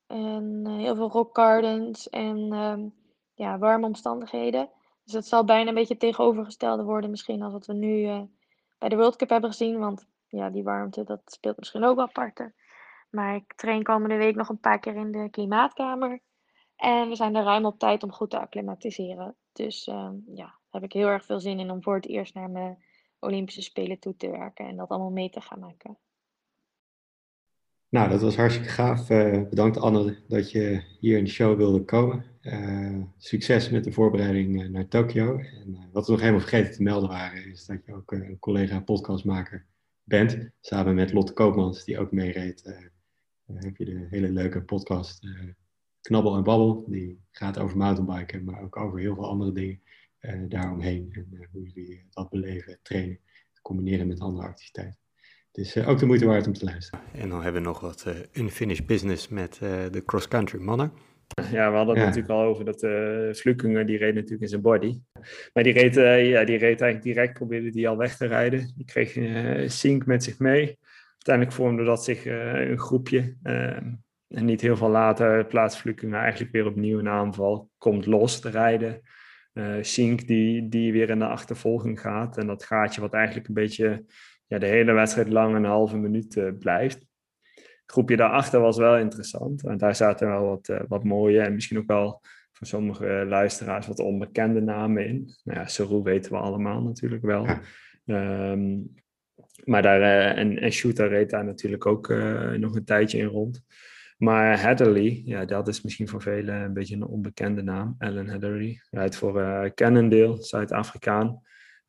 S3: En heel veel rock gardens en um, ja, warme omstandigheden. Dus dat zal bijna een beetje tegenovergestelde worden misschien als wat we nu bij de World Cup hebben gezien. Want ja, die warmte, dat speelt misschien ook wel parten. Maar ik train komende week nog een paar keer in de klimaatkamer. En we zijn er ruim op tijd om goed te acclimatiseren. Dus uh, ja, daar heb ik heel erg veel zin in om voor het eerst naar mijn Olympische Spelen toe te werken en dat allemaal mee te gaan maken.
S1: Nou, dat was hartstikke gaaf. Uh, bedankt Anne dat je hier in de show wilde komen. Uh, succes met de voorbereiding uh, naar Tokio. En wat we nog helemaal vergeten te melden waren, is dat je ook een collega podcastmaker bent. Samen met Lotte Koopmans, die ook meereed. heb je de hele leuke podcast Knabbel en Babbel. Die gaat over mountainbiken, maar ook over heel veel andere dingen daaromheen. En hoe jullie dat beleven, trainen, combineren met andere activiteiten. Dus uh, ook de moeite waard om te luisteren. En dan hebben we nog wat unfinished business met de cross-country mannen.
S2: Ja, we hadden het natuurlijk al over dat uh, die reed natuurlijk in zijn body. Maar die reed, ja, die reed eigenlijk direct, probeerde die al weg te rijden. Die kreeg uh, Sink met zich mee. Uiteindelijk vormde dat zich een groepje. Ehm, en niet heel veel later plaatst Vlukingen eigenlijk weer opnieuw een aanval. Komt los te rijden. Uh, Sink die, die weer in de achtervolging gaat. En dat gaatje wat eigenlijk een beetje ja, de hele wedstrijd lang een halve minuut uh, blijft. Het groepje daarachter was wel interessant. En daar zaten wel wat, uh, wat mooie en misschien ook wel voor sommige luisteraars wat onbekende namen in. Nou ja, Saru weten we allemaal natuurlijk wel. Um, maar daar, en, en Shooter reed daar natuurlijk ook nog een tijdje in rond. Maar Heatherly, ja, dat is misschien voor velen een beetje een onbekende naam. Ellen Heatherly, rijdt voor uh, Cannondale, Zuid-Afrikaan.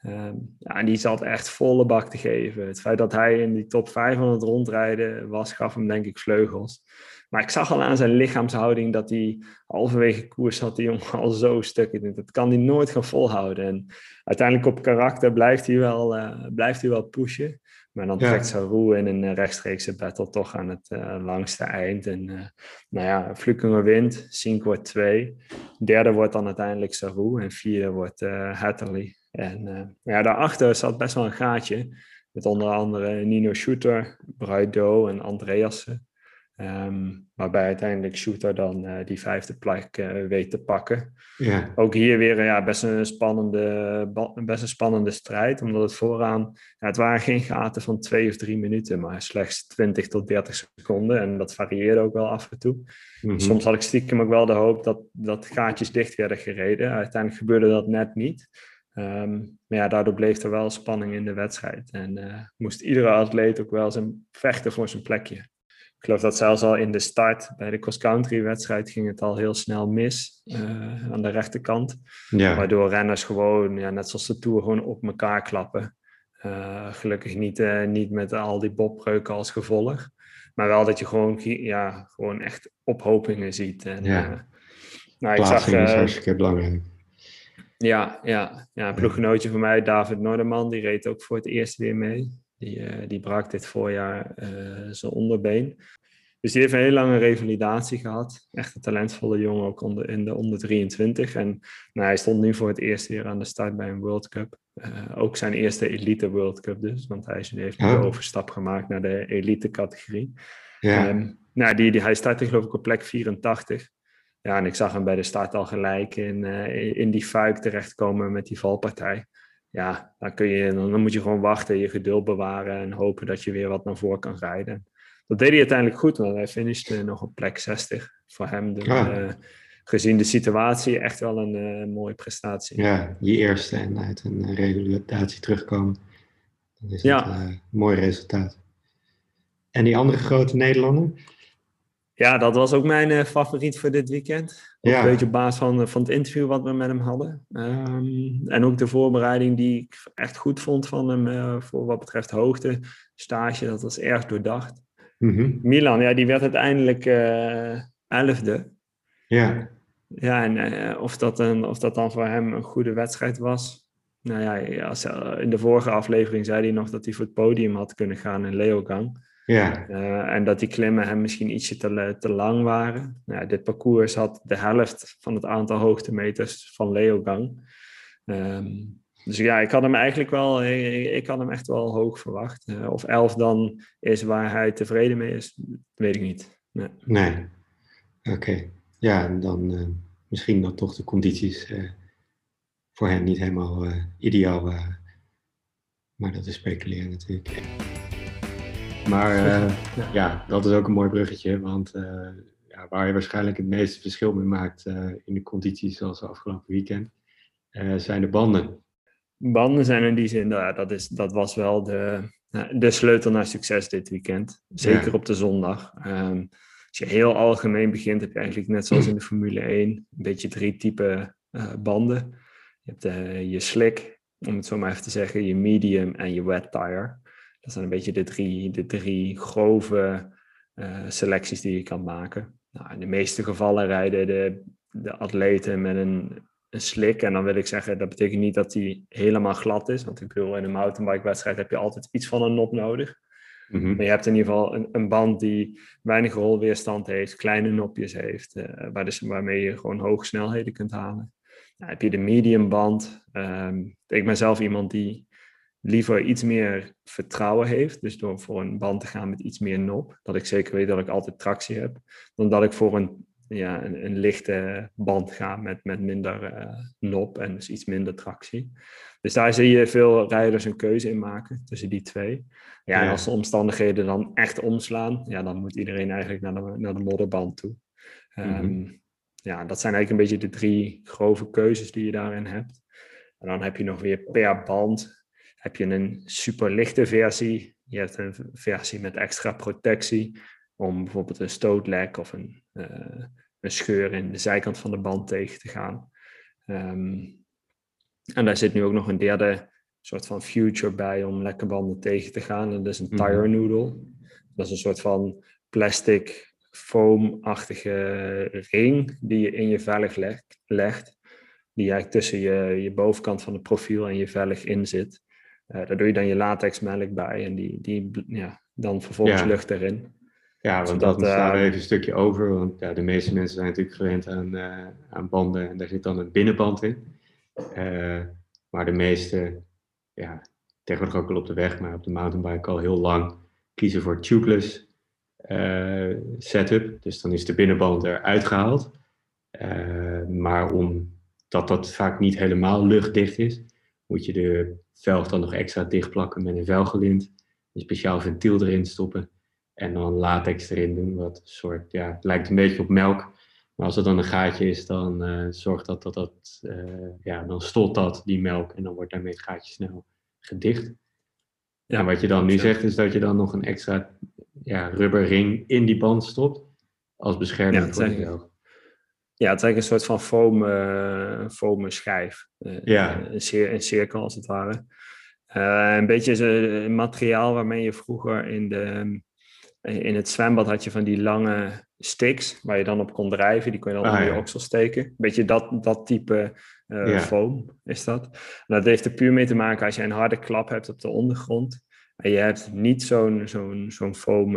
S2: Um, ja, en die zat echt volle bak te geven. Het feit dat hij in die top 500 rondrijden was, gaf hem denk ik vleugels. Maar ik zag al aan zijn lichaamshouding dat hij halverwege koers had die jongen al zo stuk. Dat kan hij nooit gaan volhouden. En uiteindelijk op karakter blijft hij wel, uh, blijft hij wel pushen. Maar dan trekt Saru in een eh, rechtstreekse battle toch aan het uh, langste eind. En uh, nou ja, Flukingen wint, Sink wordt twee. Derde wordt dan uiteindelijk Saru en vierde wordt Hatterley. En ja, daarachter zat best wel een gaatje. Met onder andere Nino Shooter, Bruido en Andreasen. Ehm, waarbij uiteindelijk Shooter dan uh, die vijfde plek uh, weet te pakken. Ja. Ook hier weer ja, best, een spannende, best een spannende strijd. Omdat het vooraan, ja, het waren geen gaten van twee of drie minuten, maar slechts 20 tot 30 seconden. En dat varieerde ook wel af en toe. Mhm. Soms had ik stiekem ook wel de hoop dat, dat gaatjes dicht werden gereden. Uiteindelijk gebeurde dat net niet. Um, maar ja, daardoor bleef er wel spanning in de wedstrijd. En uh, moest iedere atleet ook wel zijn vechten voor zijn plekje. Ik geloof dat zelfs al in de start bij de cross-country wedstrijd ging het al heel snel mis uh, aan de rechterkant. Ja. Waardoor renners gewoon, ja, net zoals de Tour, gewoon op elkaar klappen. Uh, gelukkig niet, niet met al die bobbreuken als gevolg. Maar wel dat je gewoon, ja, gewoon echt ophopingen ziet. En,
S1: ja. nou, ik zag, is hartstikke belangrijk.
S2: Ja, ja, ja, een ploeggenootje van mij, David Noorderman, die reed ook voor het eerst weer mee. Die, uh, die brak dit voorjaar uh, zijn onderbeen. Dus die heeft een hele lange revalidatie gehad. Echt een talentvolle jongen, ook onder, in de onder 23. En nou, hij stond nu voor het eerst weer aan de start bij een World Cup. Uh, ook zijn eerste elite World Cup dus. Want hij heeft nu oh. de overstap gemaakt naar de elite categorie. Ja. Um, nou, die, die, hij startte geloof ik op plek 84. Ja, en ik zag hem bij de start al gelijk in, uh, in die fuik terechtkomen met die valpartij. Ja, dan, kun je, dan, moet je gewoon wachten, je geduld bewaren en hopen dat je weer wat naar voren kan rijden. Dat deed hij uiteindelijk goed, want hij finishte nog op plek 60. Voor hem, de, uh, gezien de situatie, echt wel een uh, mooie prestatie.
S1: Ja, je eerste en uit een revalidatie terugkomen. Dat is ja. een mooi resultaat. En die andere grote Nederlander?
S2: Ja, dat was ook mijn uh, favoriet voor dit weekend. Ja. Een beetje op basis van, eh, van het interview wat we met hem hadden. Um, en ook de voorbereiding die ik echt goed vond van hem uh, voor wat betreft hoogte, stage. Dat was erg doordacht. Mm -hmm. Milan, ja, die werd uiteindelijk uh, elfde.
S1: Ja.
S2: Ja, en of, dat een, of dat dan voor hem een goede wedstrijd was. Nou ja, als, in de vorige aflevering zei hij nog dat hij voor het podium had kunnen gaan in Leogang.
S1: Ja.
S2: Uh, en dat die klimmen hem misschien ietsje te, te lang waren. Nou, dit parcours had de helft van het aantal hoogtemeters van Leogang. Um, dus ja, ik had hem eigenlijk wel, ik, ik had hem echt wel hoog verwacht. Uh, of 11 dan is waar hij tevreden mee is, weet ik niet. Nee.
S1: nee. Oké. Ja, dan uh, misschien dat toch de condities voor hem niet helemaal ideaal waren. Maar dat is speculeren natuurlijk. Maar uh, ja, dat is ook een mooi bruggetje, want uh, ja, waar je waarschijnlijk het meeste verschil mee maakt uh, in de condities zoals afgelopen weekend, zijn de banden.
S2: Banden zijn in die zin, nou, dat, is, dat was wel de, de sleutel naar succes dit weekend. Zeker op de zondag. Um, als je heel algemeen begint, heb je eigenlijk net zoals in de Formule 1 een beetje drie typen banden. Je hebt je slick, om het zo maar even te zeggen, je medium en je wet tire. Dat zijn een beetje de drie, de drie grove uh, selecties die je kan maken. Nou, in de meeste gevallen rijden de, de atleten met een, een slik. En dan wil ik zeggen, dat betekent niet dat die helemaal glad is. Want ik bedoel, in een mountainbike-wedstrijd heb je altijd iets van een nop nodig. Mm -hmm. Maar je hebt in ieder geval een, een, band die weinig rolweerstand heeft, kleine nopjes heeft, uh, waar dus, waarmee je gewoon hoge snelheden kunt halen. Nou, heb je de medium band. Um, ik ben zelf iemand die liever iets meer vertrouwen heeft. Dus door voor een band te gaan met iets meer nop. Dat ik zeker weet dat ik altijd tractie heb. Dan dat ik voor een, ja, een, een lichte band ga met, met minder uh, nop en dus iets minder tractie. Dus daar zie je veel rijders een keuze in maken tussen die twee. Ja, en als de omstandigheden dan echt omslaan, ja, dan moet iedereen eigenlijk naar de, naar de modderband toe. Mm ja, dat zijn eigenlijk een beetje de drie grove keuzes die je daarin hebt. En dan heb je nog weer per band heb je een superlichte versie. Je hebt een versie met extra protectie. Om bijvoorbeeld een stootlek of een, uh, een scheur in de zijkant van de band tegen te gaan. Um, en daar zit nu ook nog een derde soort van future bij om lekke banden tegen te gaan. En dat is een mhm. tire noodle. Dat is een soort van plastic foamachtige ring die je in je velg legt, legt. Die eigenlijk tussen je, je bovenkant van het profiel en je velg in zit. Uh, daar doe je dan je latexmelk bij en die, die ja, dan vervolgens lucht erin.
S1: Ja, want dat uh, daar even een stukje over. Want ja, de meeste mensen zijn natuurlijk gewend aan, uh, aan banden en daar zit dan een binnenband in. maar de meeste ja, tegenwoordig ook wel op de weg, maar op de mountainbike al heel lang kiezen voor tubeless setup. Dus dan is de binnenband eruit gehaald. Maar omdat dat vaak niet helemaal luchtdicht is, moet je de velg dan nog extra dichtplakken met een velgelint. Een speciaal ventiel erin stoppen. En dan latex erin doen, wat soort, ja, het lijkt een beetje op melk. Maar als er dan een gaatje is, dan uh, zorgt dat dat, dat ja, dan stolt dat, die melk. En dan wordt daarmee het gaatje snel gedicht. Ja, en wat je dan nu zegt, is dat je dan nog een extra ja, rubberring in die band stopt. Als bescherming ja, voor de velg.
S2: Ja, het is eigenlijk een soort van foam, uh, foam schijf. Uh, ja. Een, cir een, cirkel als het ware. Uh, een beetje een materiaal waarmee je vroeger in, de, in het zwembad had je van die lange sticks waar je dan op kon drijven. Die kon je dan ah, onder je oksel steken. Een beetje dat, dat type uh, foam is dat. En dat heeft er puur mee te maken als je een harde klap hebt op de ondergrond. En je hebt niet zo'n zo'n zo'n foam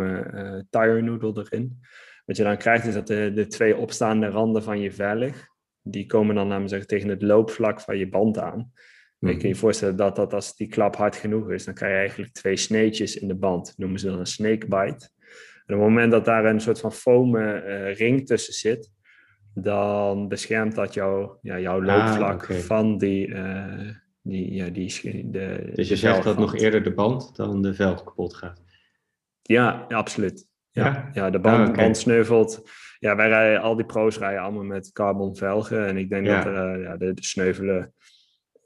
S2: tire noodle erin. Wat je dan krijgt is dat de, de twee opstaande randen van je velg, die komen dan namelijk tegen het loopvlak van je band aan. Mm Je kan je voorstellen dat, dat als die klap hard genoeg is, dan krijg je eigenlijk twee sneetjes in de band. Noemen ze dan een snakebite. En op het moment dat daar een soort van foam uh, ring tussen zit, dan beschermt dat jou, ja, jouw ah, loopvlak van die, uh, die, ja, die de,
S1: Dus je zegt dat nog eerder de band dan de velg kapot gaat?
S2: Ja, absoluut. Ja, ja? de band, ah, band sneuvelt. Ja, wij rijden, al die pro's rijden allemaal met carbon velgen. En ik denk dat uh, ja, de, de, sneuvelen,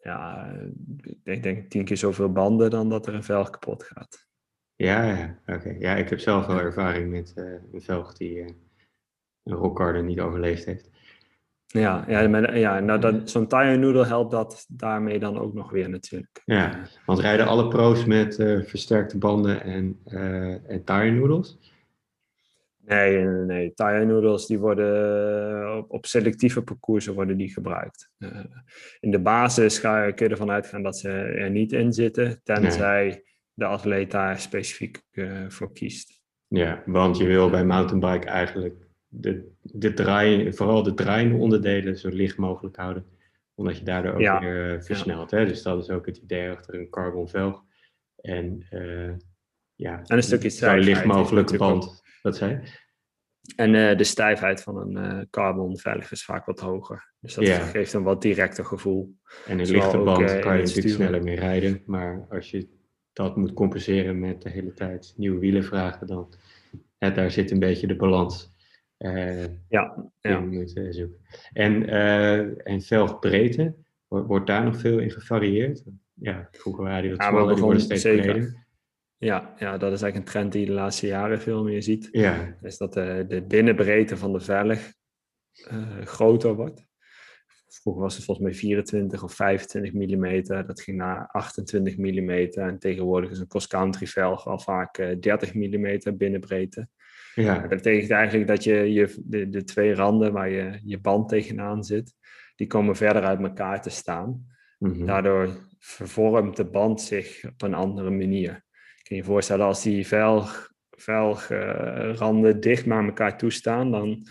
S2: ja, ik denk tien keer zoveel banden dan dat er een velg kapot gaat.
S1: Ja, ja, oké. Ja, ik heb zelf wel ervaring met uh, een velg die uh, een rockgarden niet overleefd heeft.
S2: Ja, ja, maar, ja nou dat, zo'n tire noodle helpt dat daarmee dan ook nog weer natuurlijk.
S1: Ja, want rijden alle pro's met uh, versterkte banden en, en tire noodles?
S2: Nee, nee, nee. Noodles die worden op, op selectieve parcoursen worden die gebruikt. in de basis ga, kun je ervan uitgaan dat ze er niet in zitten, tenzij de atleet daar specifiek uh, voor kiest.
S1: Ja, want je wil bij mountainbike eigenlijk de, de draaien, vooral de draaiende onderdelen zo licht mogelijk houden. Omdat je daardoor ook weer uh, versnelt. Ja. Hè? Dus dat is ook het idee achter een carbon velg. En ja,
S2: en een stukje
S1: zo licht mogelijk band. Wat zei
S2: En uh, de stijfheid van een uh, carbon velg is vaak wat hoger. Dus dat geeft een wat directer gevoel.
S1: En een lichte band ook, kan je natuurlijk sneller mee rijden. Maar als je dat moet compenseren met de hele tijd nieuwe wielen vragen, dan daar zit een beetje de balans. Ja, ja. Moet, zoeken. En, en velgbreedte, wordt, wordt daar nog veel in gevarieerd? Ja, vroeger waren die die worden steeds breder.
S2: Ja, ja, dat is eigenlijk een trend die je de laatste jaren veel meer ziet. Ja. Is dat de, de binnenbreedte van de velg groter wordt. Vroeger was het volgens mij 24 of 25 mm. Dat ging naar 28 mm. En tegenwoordig is een cross-country velg al vaak 30 mm binnenbreedte. Ja. Dat betekent eigenlijk dat je, je de, de twee randen waar je, je band tegenaan zit, die komen verder uit elkaar te staan. Mm Daardoor vervormt de band zich op een andere manier. Je kan je voorstellen als die velg, velgranden dicht naar elkaar toe staan, dan,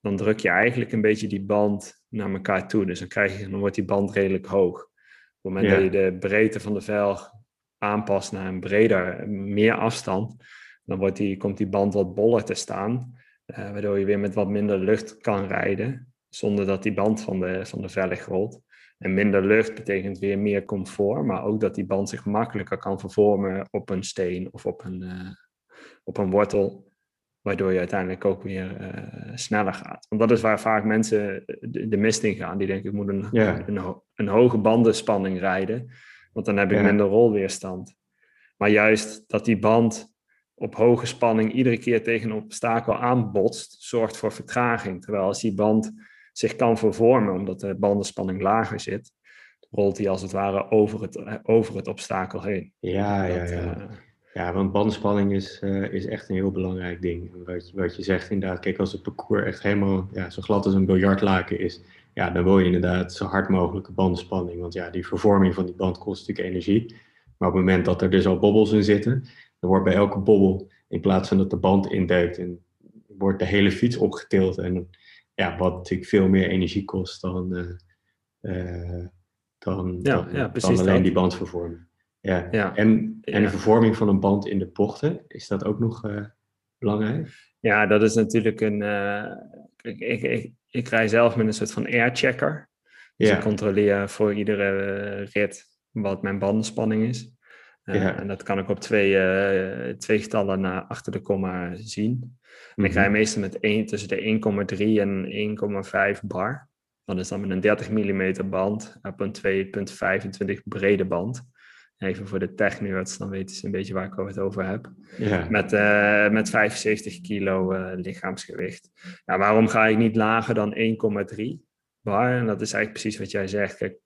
S2: dan druk je eigenlijk een beetje die band naar elkaar toe. Dus dan, krijg je, dan wordt die band redelijk hoog. Op het moment dat je de breedte van de velg aanpast naar een breder, meer afstand, dan wordt die, komt die band wat boller te staan, uh, waardoor je weer met wat minder lucht kan rijden, zonder dat die band van de, van de velg rolt. En minder lucht betekent weer meer comfort, maar ook dat die band zich makkelijker kan vervormen op een steen of op een, uh, op een wortel, waardoor je uiteindelijk ook weer uh, sneller gaat. Want dat is waar vaak mensen de, de mist in gaan. Die denken, ik moet een, een, een, hoge bandenspanning rijden, want dan heb ik minder rolweerstand. Maar juist dat die band op hoge spanning iedere keer tegen een obstakel aanbotst, zorgt voor vertraging. Terwijl als die band zich kan vervormen, omdat de bandenspanning lager zit, rolt hij als het ware over het, over het obstakel heen.
S1: Ja, ja, ja. Uh, ja, want bandspanning is, uh, is echt een heel belangrijk ding. Wat, wat je zegt inderdaad, kijk, als het parcours echt helemaal ja, zo glad als een biljartlaken is, ja, dan wil je inderdaad zo hard mogelijke bandspanning. Want ja, die vervorming van die band kost natuurlijk energie. Maar op het moment dat er dus al bobbels in zitten, dan wordt bij elke bobbel, in plaats van dat de band induikt, en wordt de hele fiets opgetild. En ja, wat natuurlijk veel meer energie kost dan, uh, uh, dan, ja, dan, ja, dan alleen die band vervormen. Ja, ja. En, en de vervorming van een band in de bochten, is dat ook nog uh, belangrijk?
S2: Ja, dat is natuurlijk een. Ik, ik, ik, ik, rij zelf met een soort van airchecker. Dus ik controleer voor iedere rit wat mijn bandenspanning is. Ja. En dat kan ik op twee, twee getallen naar achter de komma zien. En ik rij mhm. meestal met 1, tussen de 1,3 en 1,5 bar. Dat is dan met een 30 mm band op een 2,25 brede band. Even voor de technerds, dan weten ze een beetje waar ik het over heb. Ja. Met, uh, met 75 kilo uh, lichaamsgewicht. Ja, waarom ga ik niet lager dan 1,3 bar? En dat is eigenlijk precies wat jij zegt. Kijk,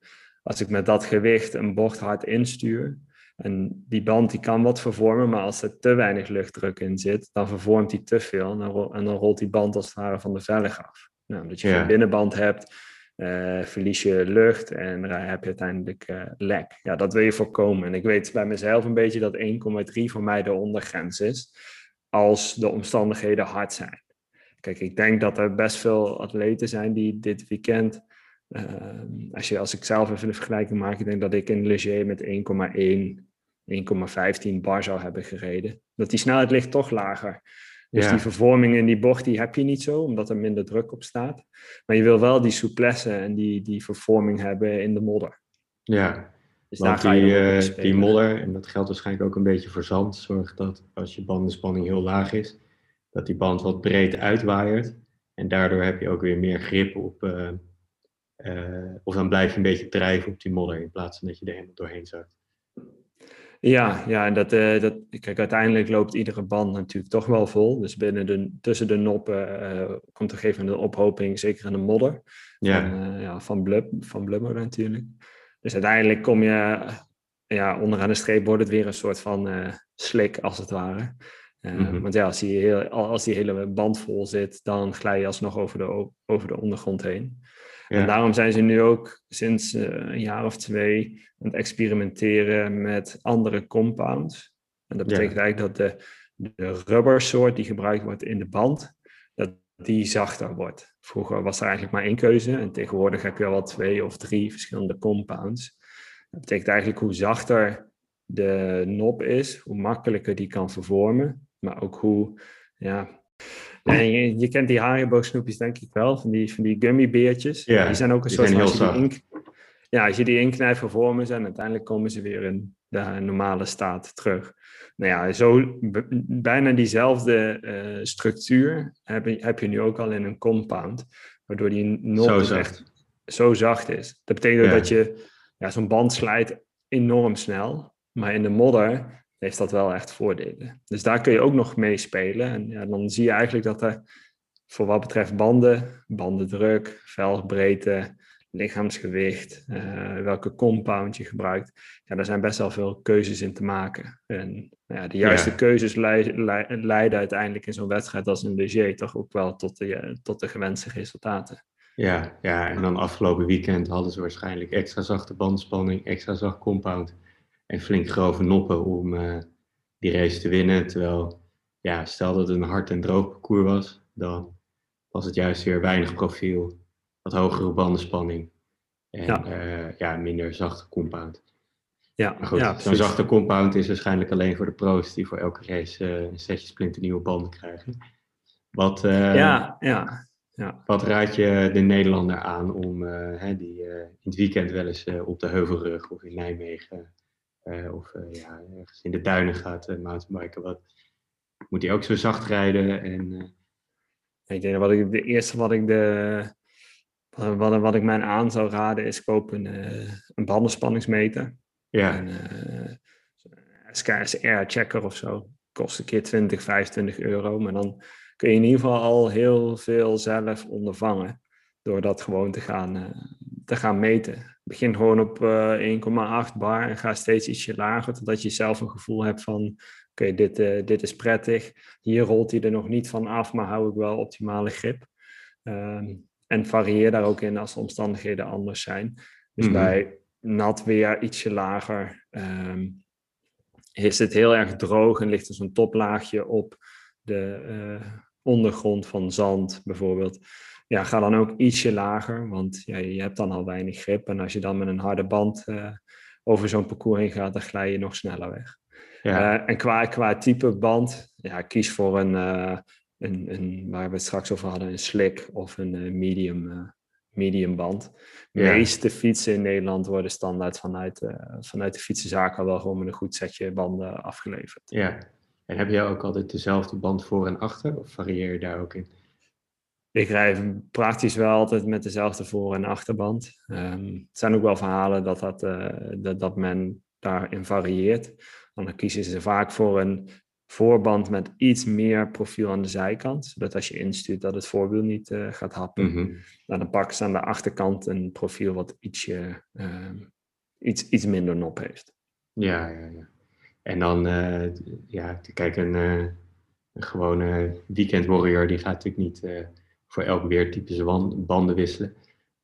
S2: als ik met dat gewicht een bocht hard instuur, en die band die kan wat vervormen, maar als er te weinig luchtdruk in zit, dan vervormt die te veel en dan, en dan rolt die band als het ware van de velg af. Nou, omdat je ja. een binnenband hebt, uh, verlies je lucht en dan heb je uiteindelijk uh, lek. Ja, dat wil je voorkomen. En ik weet bij mezelf een beetje dat 1,3 voor mij de ondergrens is, als de omstandigheden hard zijn. Kijk, ik denk dat er best veel atleten zijn die dit weekend, uh, als, je, als ik zelf even een vergelijking maak, ik denk dat ik in Leger met 1,1, 1,15 bar zou hebben gereden. Dat die snelheid ligt toch lager. Dus die vervorming in die bocht, die heb je niet zo, omdat er minder druk op staat. Maar je wil wel die souplesse en die, die vervorming hebben in de modder.
S1: Ja, dus want daar die, uh, die modder, en dat geldt waarschijnlijk ook een beetje voor zand, zorgt dat als je bandenspanning heel laag is, dat die band wat breed uitwaaiert. En daardoor heb je ook weer meer grip op, uh, uh, of dan blijf je een beetje drijven op die modder, in plaats van dat je er helemaal doorheen zakt.
S2: Ja, ja en dat, uh, dat, kijk, uiteindelijk loopt iedere band natuurlijk toch wel vol. Dus binnen de, tussen de noppen uh, komt er een gegeven moment een ophoping, zeker in de modder. Ja. Van, uh, ja, van, blub, van blubber natuurlijk. Dus uiteindelijk kom je, ja, onderaan de streep wordt het weer een soort van slik, als het ware. Mm-hmm. Want ja, als die, heel, als die hele band vol zit, dan glij je alsnog over de, over de ondergrond heen. En daarom zijn ze nu ook sinds uh, een jaar of twee aan het experimenteren met andere compounds. En dat betekent eigenlijk dat de, de rubbersoort die gebruikt wordt in de band, dat die zachter wordt. Vroeger was er eigenlijk maar één keuze en tegenwoordig heb je al wel twee of drie verschillende compounds. Dat betekent eigenlijk hoe zachter de nop is, hoe makkelijker die kan vervormen, maar ook hoe ja, en je, je, kent die Haribo snoepjes denk ik wel, van die, van die gummibeertjes. Ja, die zijn ook een soort van, als je, die ink, ja, als je die inknijpt vervormen ze en uiteindelijk komen ze weer in de normale staat terug. Nou ja, zo bijna diezelfde uh, structuur heb je, heb je nu ook al in een compound, waardoor die nog zo zacht. zo zacht is. Dat betekent ja. dat je ja, zo'n band slijt enorm snel, maar in de modder heeft dat wel echt voordelen. Dus daar kun je ook nog mee spelen. En ja, dan zie je eigenlijk dat er voor wat betreft banden, bandendruk, velgbreedte, lichaamsgewicht, uh, welke compound je gebruikt. Ja, daar zijn best wel veel keuzes in te maken. En nou ja, de juiste keuzes leiden, leiden uiteindelijk in zo'n wedstrijd als een Leger toch ook wel tot de, tot de gewenste resultaten.
S1: Ja, ja, en dan afgelopen weekend hadden ze waarschijnlijk extra zachte bandspanning, extra zacht compound en flink grove noppen om uh, die race te winnen. Terwijl, ja, stel dat het een hard en droog parcours was, dan was het juist weer weinig profiel, wat hogere bandenspanning en ja, uh, ja minder zachte compound. Ja, maar goed, ja, zo'n zachte compound is waarschijnlijk alleen voor de pro's die voor elke race uh, een setje splinternieuwe banden krijgen. Wat, ja, ja, ja. wat raad je de Nederlander aan om hè, die in het weekend wel eens op de Heuvelrug of in Nijmegen of uh, ja, ergens in de duinen gaat uh, mountainbiken, wat, moet hij ook zo zacht rijden? En,
S2: Ik denk dat wat ik, de eerste wat ik, de, wat, wat ik mij aan zou raden is kopen een, een bandenspanningsmeter. Ja. Een SKSR checker of zo. Kost een keer 20, 25 euro. Maar dan kun je in ieder geval al heel veel zelf ondervangen. Door dat gewoon te gaan, te gaan meten begin gewoon op 1,8 eh, bar en ga steeds ietsje lager, totdat je zelf een gevoel hebt van, oké, dit, uh, dit is prettig. Hier rolt hij er nog niet van af, maar hou ik wel optimale grip. Um, en varieer daar ook in als de omstandigheden anders zijn. Dus mhm. bij nat weer ietsje lager um, is het heel erg droog en ligt er zo'n toplaagje op de ondergrond van zand bijvoorbeeld ja, ga dan ook ietsje lager, want ja, je hebt dan al weinig grip. En als je dan met een harde band uh, over zo'n parcours heen gaat, dan glij je nog sneller weg. Ja. en qua, qua type band, ja, kies voor een, een, een, waar we het straks over hadden, een slick of een medium, medium band. De meeste fietsen in Nederland worden standaard vanuit, vanuit de fietsenzaak al wel gewoon met een goed setje banden afgeleverd.
S1: Ja, en heb jij ook altijd dezelfde band voor en achter of varieer je daar ook in?
S2: Ik rij praktisch wel altijd met dezelfde voor- en achterband. Um, het zijn ook wel verhalen dat, dat, uh, dat, dat men daarin varieert. Dan kiezen ze vaak voor een voorband met iets meer profiel aan de zijkant. Zodat als je instuurt dat het voorwiel niet uh, gaat happen. Mm -hmm. Dan pakken ze aan de achterkant een profiel wat ietsje, uh, iets, iets minder nop heeft.
S1: Ja, ja, ja. En dan, uh, ja, kijk, een, een gewone weekend warrior die gaat natuurlijk niet voor elk weertype zijn banden wisselen.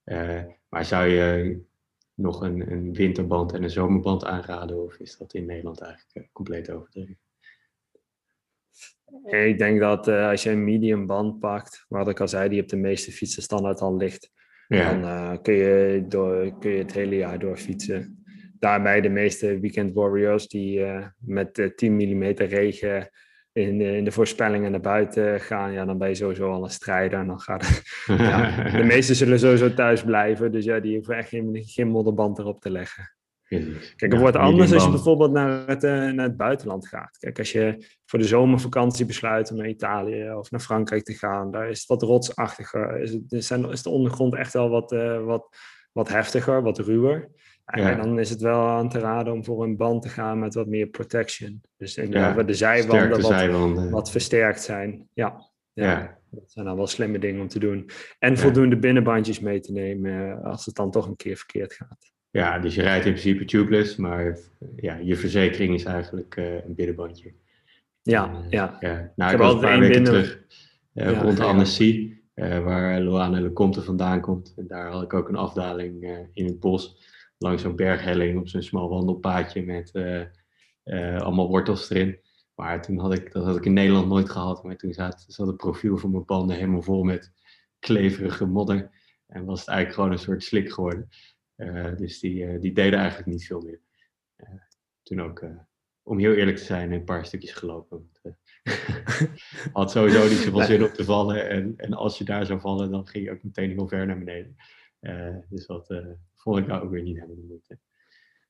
S1: Uh, maar zou je nog een, een, winterband en een zomerband aanraden, of is dat in Nederland eigenlijk uh, compleet overdreven?
S2: Ik denk dat uh, als je een medium band pakt, wat ik al zei, die op de meeste fietsen standaard al ligt, ja. dan kun, je door, kun je het hele jaar door fietsen. Daarbij de meeste weekend warriors die met 10 mm regen in, in de voorspellingen naar buiten gaan, ja, dan ben je sowieso al een strijder. En dan gaat ja, de meesten zullen sowieso thuis blijven. Dus ja, die hoeven echt geen, geen modderband erop te leggen. Kijk, het wordt anders als je bijvoorbeeld naar het, uh, naar het buitenland gaat. Kijk, als je voor de zomervakantie besluit om naar Italië of naar Frankrijk te gaan, daar is het wat rotsachtiger. Is, het, is de ondergrond echt wel wat, uh, wat, wat heftiger, wat ruwer. Ja. En dan is het wel aan te raden om voor een band te gaan met wat meer protection. Dus in ja, de zijwanden wat, zijwanden wat, versterkt zijn. Ja. ja. dat zijn dan wel slimme dingen om te doen. En voldoende binnenbandjes mee te nemen eh, als het dan toch een keer verkeerd gaat.
S1: Ja, dus je rijdt in principe tubeless, maar ja, je verzekering is eigenlijk uh, een binnenbandje.
S2: Ja, ja.
S1: ja. Nou, ik, ik was een paar weken binnen... terug uh, rond Annecy, waar Loane Lecomte vandaan komt. En daar had ik ook een afdaling in het bos langs zo'n berghelling op zo'n smal wandelpaadje met uh, uh, allemaal wortels erin. Maar toen had ik, dat had ik in Nederland nooit gehad, maar toen zat, zat het profiel van mijn banden helemaal vol met kleverige modder. En was het eigenlijk gewoon een soort slik geworden. Uh, dus die, die deden eigenlijk niet veel meer. toen ook, om heel eerlijk te zijn, een paar stukjes gelopen. had sowieso niet zoveel zin om te vallen. En, en als je daar zou vallen, dan ging je ook meteen heel ver naar beneden. dus dat, vond ik ook weer niet de moeite.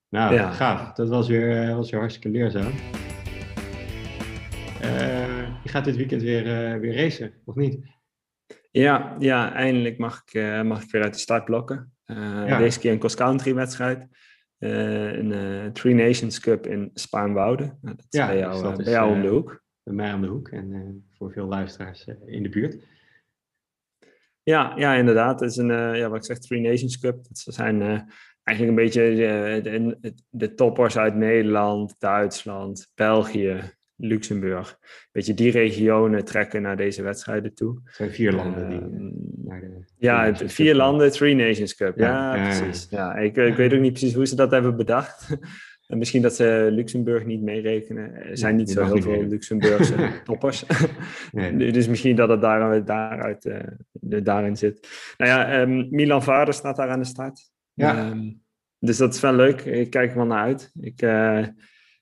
S1: Nou, ja. gaaf. Dat was weer, uh, was weer hartstikke leerzaam. Uh, je gaat dit weekend weer, uh, weer racen, of niet?
S2: Ja, ja eindelijk mag ik, mag ik weer uit de startblokken. Ja. Deze keer een cross-country wedstrijd. een Three Nations Cup in Spaanwouden. Nou, dat is ja, bij jou, dus bij jou om de hoek.
S1: Bij mij om de hoek en voor veel luisteraars in de buurt.
S2: Ja, ja, inderdaad. Het is een, uh, ja, wat ik zeg, Three Nations Cup. Dat zijn uh, eigenlijk een beetje uh, de, de, toppers uit Nederland, Duitsland, België, Luxemburg. Een beetje die regionen trekken naar deze wedstrijden toe.
S1: Het zijn vier landen die ehm,
S2: de... Ja, vier landen, Three Nations Cup. Ja, ja precies. Ja, ik, ik weet ook niet precies hoe ze dat hebben bedacht. En misschien dat ze Luxemburg niet meerekenen. Er zijn niet zo heel veel Luxemburgse toppers. nee. Dus misschien dat het daar, daaruit, uh, daarin zit. Nou ja, um, Milan Vader staat daar aan de start. Ja. Um, dus dat is wel leuk. Ik kijk er wel naar uit. Ik, uh,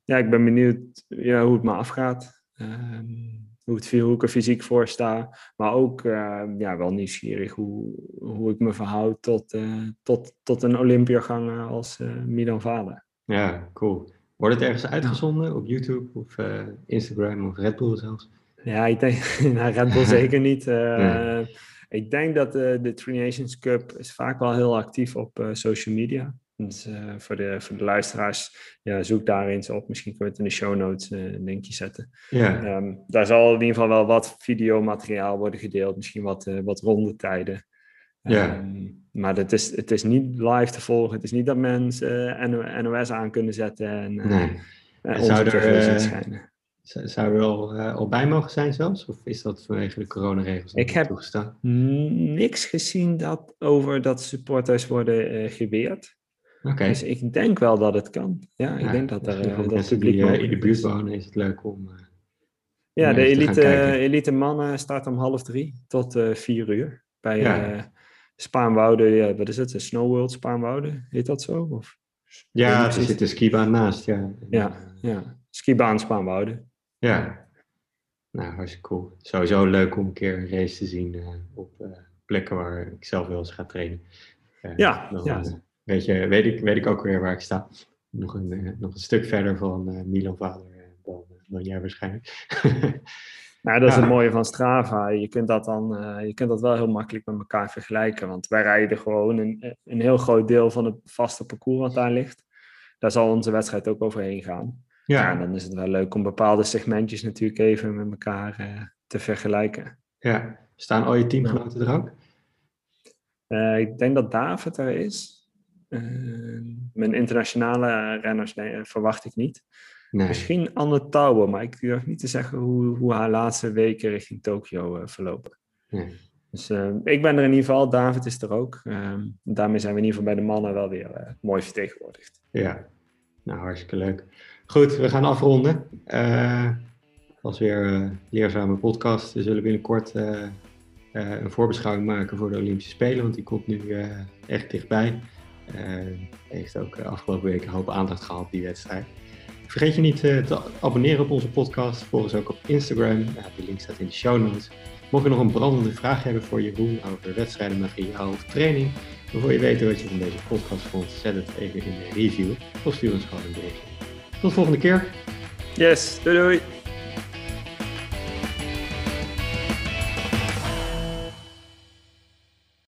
S2: ja, ik ben benieuwd ja, hoe het me afgaat. Um, hoe, het, hoe ik er fysiek voor sta. Maar ook uh, ja, wel nieuwsgierig hoe, hoe ik me verhoud tot, uh, tot, tot een Olympiagang als Milan Vader.
S1: Ja, cool. Wordt het ergens uitgezonden op YouTube of uh, Instagram of Red Bull zelfs?
S2: Ja, ik denk, nou, Red Bull zeker niet. Uh, nee. Ik denk dat uh, de Three Nations Cup is vaak wel heel actief op social media. Dus voor, de, voor de luisteraars, ja, zoek daar eens op. Misschien kunnen we het in de show notes een linkje zetten. Ja. Um, daar zal in ieder geval wel wat videomateriaal worden gedeeld. Misschien wat, wat rondetijden. Ja. Um, maar het is, het is niet live te volgen. Het is niet dat mensen uh, NOS aan kunnen zetten en uh, nee.
S1: uh, zou er, schijnen. Zou er al, al bij mogen zijn zelfs? Of is dat vanwege de coronaregels
S2: Ik heb toegestaan? niks gezien dat, over dat supporters worden geweerd. Okay. Dus ik denk wel dat het kan. Ja, ik denk dat er dat
S1: mensen die in de buurt wonen is het leuk om.
S2: ja, de elite, elite mannen starten om half drie tot vier uur bij. Ja Spaanwouden, ja, wat is het? Snow World Spaanwouden, heet dat zo? Of
S1: Ja, er zit een skibaan naast, ja.
S2: Ja, ja. skibaan Spaanwouden.
S1: Ja, nou, hartstikke cool. Sowieso leuk om een keer een race te zien uh, op uh, plekken waar ik zelf wel eens ga trainen.
S2: Uh, ja, dan, ja.
S1: weet, je, weet, ik, weet ik ook weer waar ik sta. Nog een, nog een stuk verder van Milan Vader dan, dan jij waarschijnlijk.
S2: Nou, dat is het mooie van Strava. Je kunt dat dan je kunt dat wel heel makkelijk met elkaar vergelijken. Want wij rijden gewoon een, een heel groot deel van het vaste parcours wat daar ligt. Daar zal onze wedstrijd ook overheen gaan. Ja. en dan is het wel leuk om bepaalde segmentjes natuurlijk even met elkaar uh, te vergelijken.
S1: Ja, staan al je teamgenoten er ook?
S2: Uh, ik denk dat David er is. Mijn internationale renners nee, verwacht ik niet. Nee. Misschien Anne Tauber, maar ik durf niet te zeggen hoe, hoe haar laatste weken richting Tokio verlopen. Nee. Dus ik ben er in ieder geval, David is er ook. Ehm, daarmee zijn we in ieder geval bij de mannen wel weer mooi vertegenwoordigd.
S1: Ja, nou hartstikke leuk. Goed, we gaan afronden. Was weer een leerzame podcast. We zullen binnenkort een voorbeschouwing maken voor de Olympische Spelen, want die komt nu echt dichtbij. heeft ook de afgelopen weken een hoop aandacht gehad, die wedstrijd. Vergeet je niet te abonneren op onze podcast. Volg ons ook op Instagram. de link staat in de show notes. Mocht je nog een brandende vraag hebben voor Jeroen over wedstrijden, materiaal of training, of wil je weten wat je van deze podcast vond, zet het even in de review of stuur ons gewoon een berichtje. Tot de volgende keer.
S2: Yes, doei doei.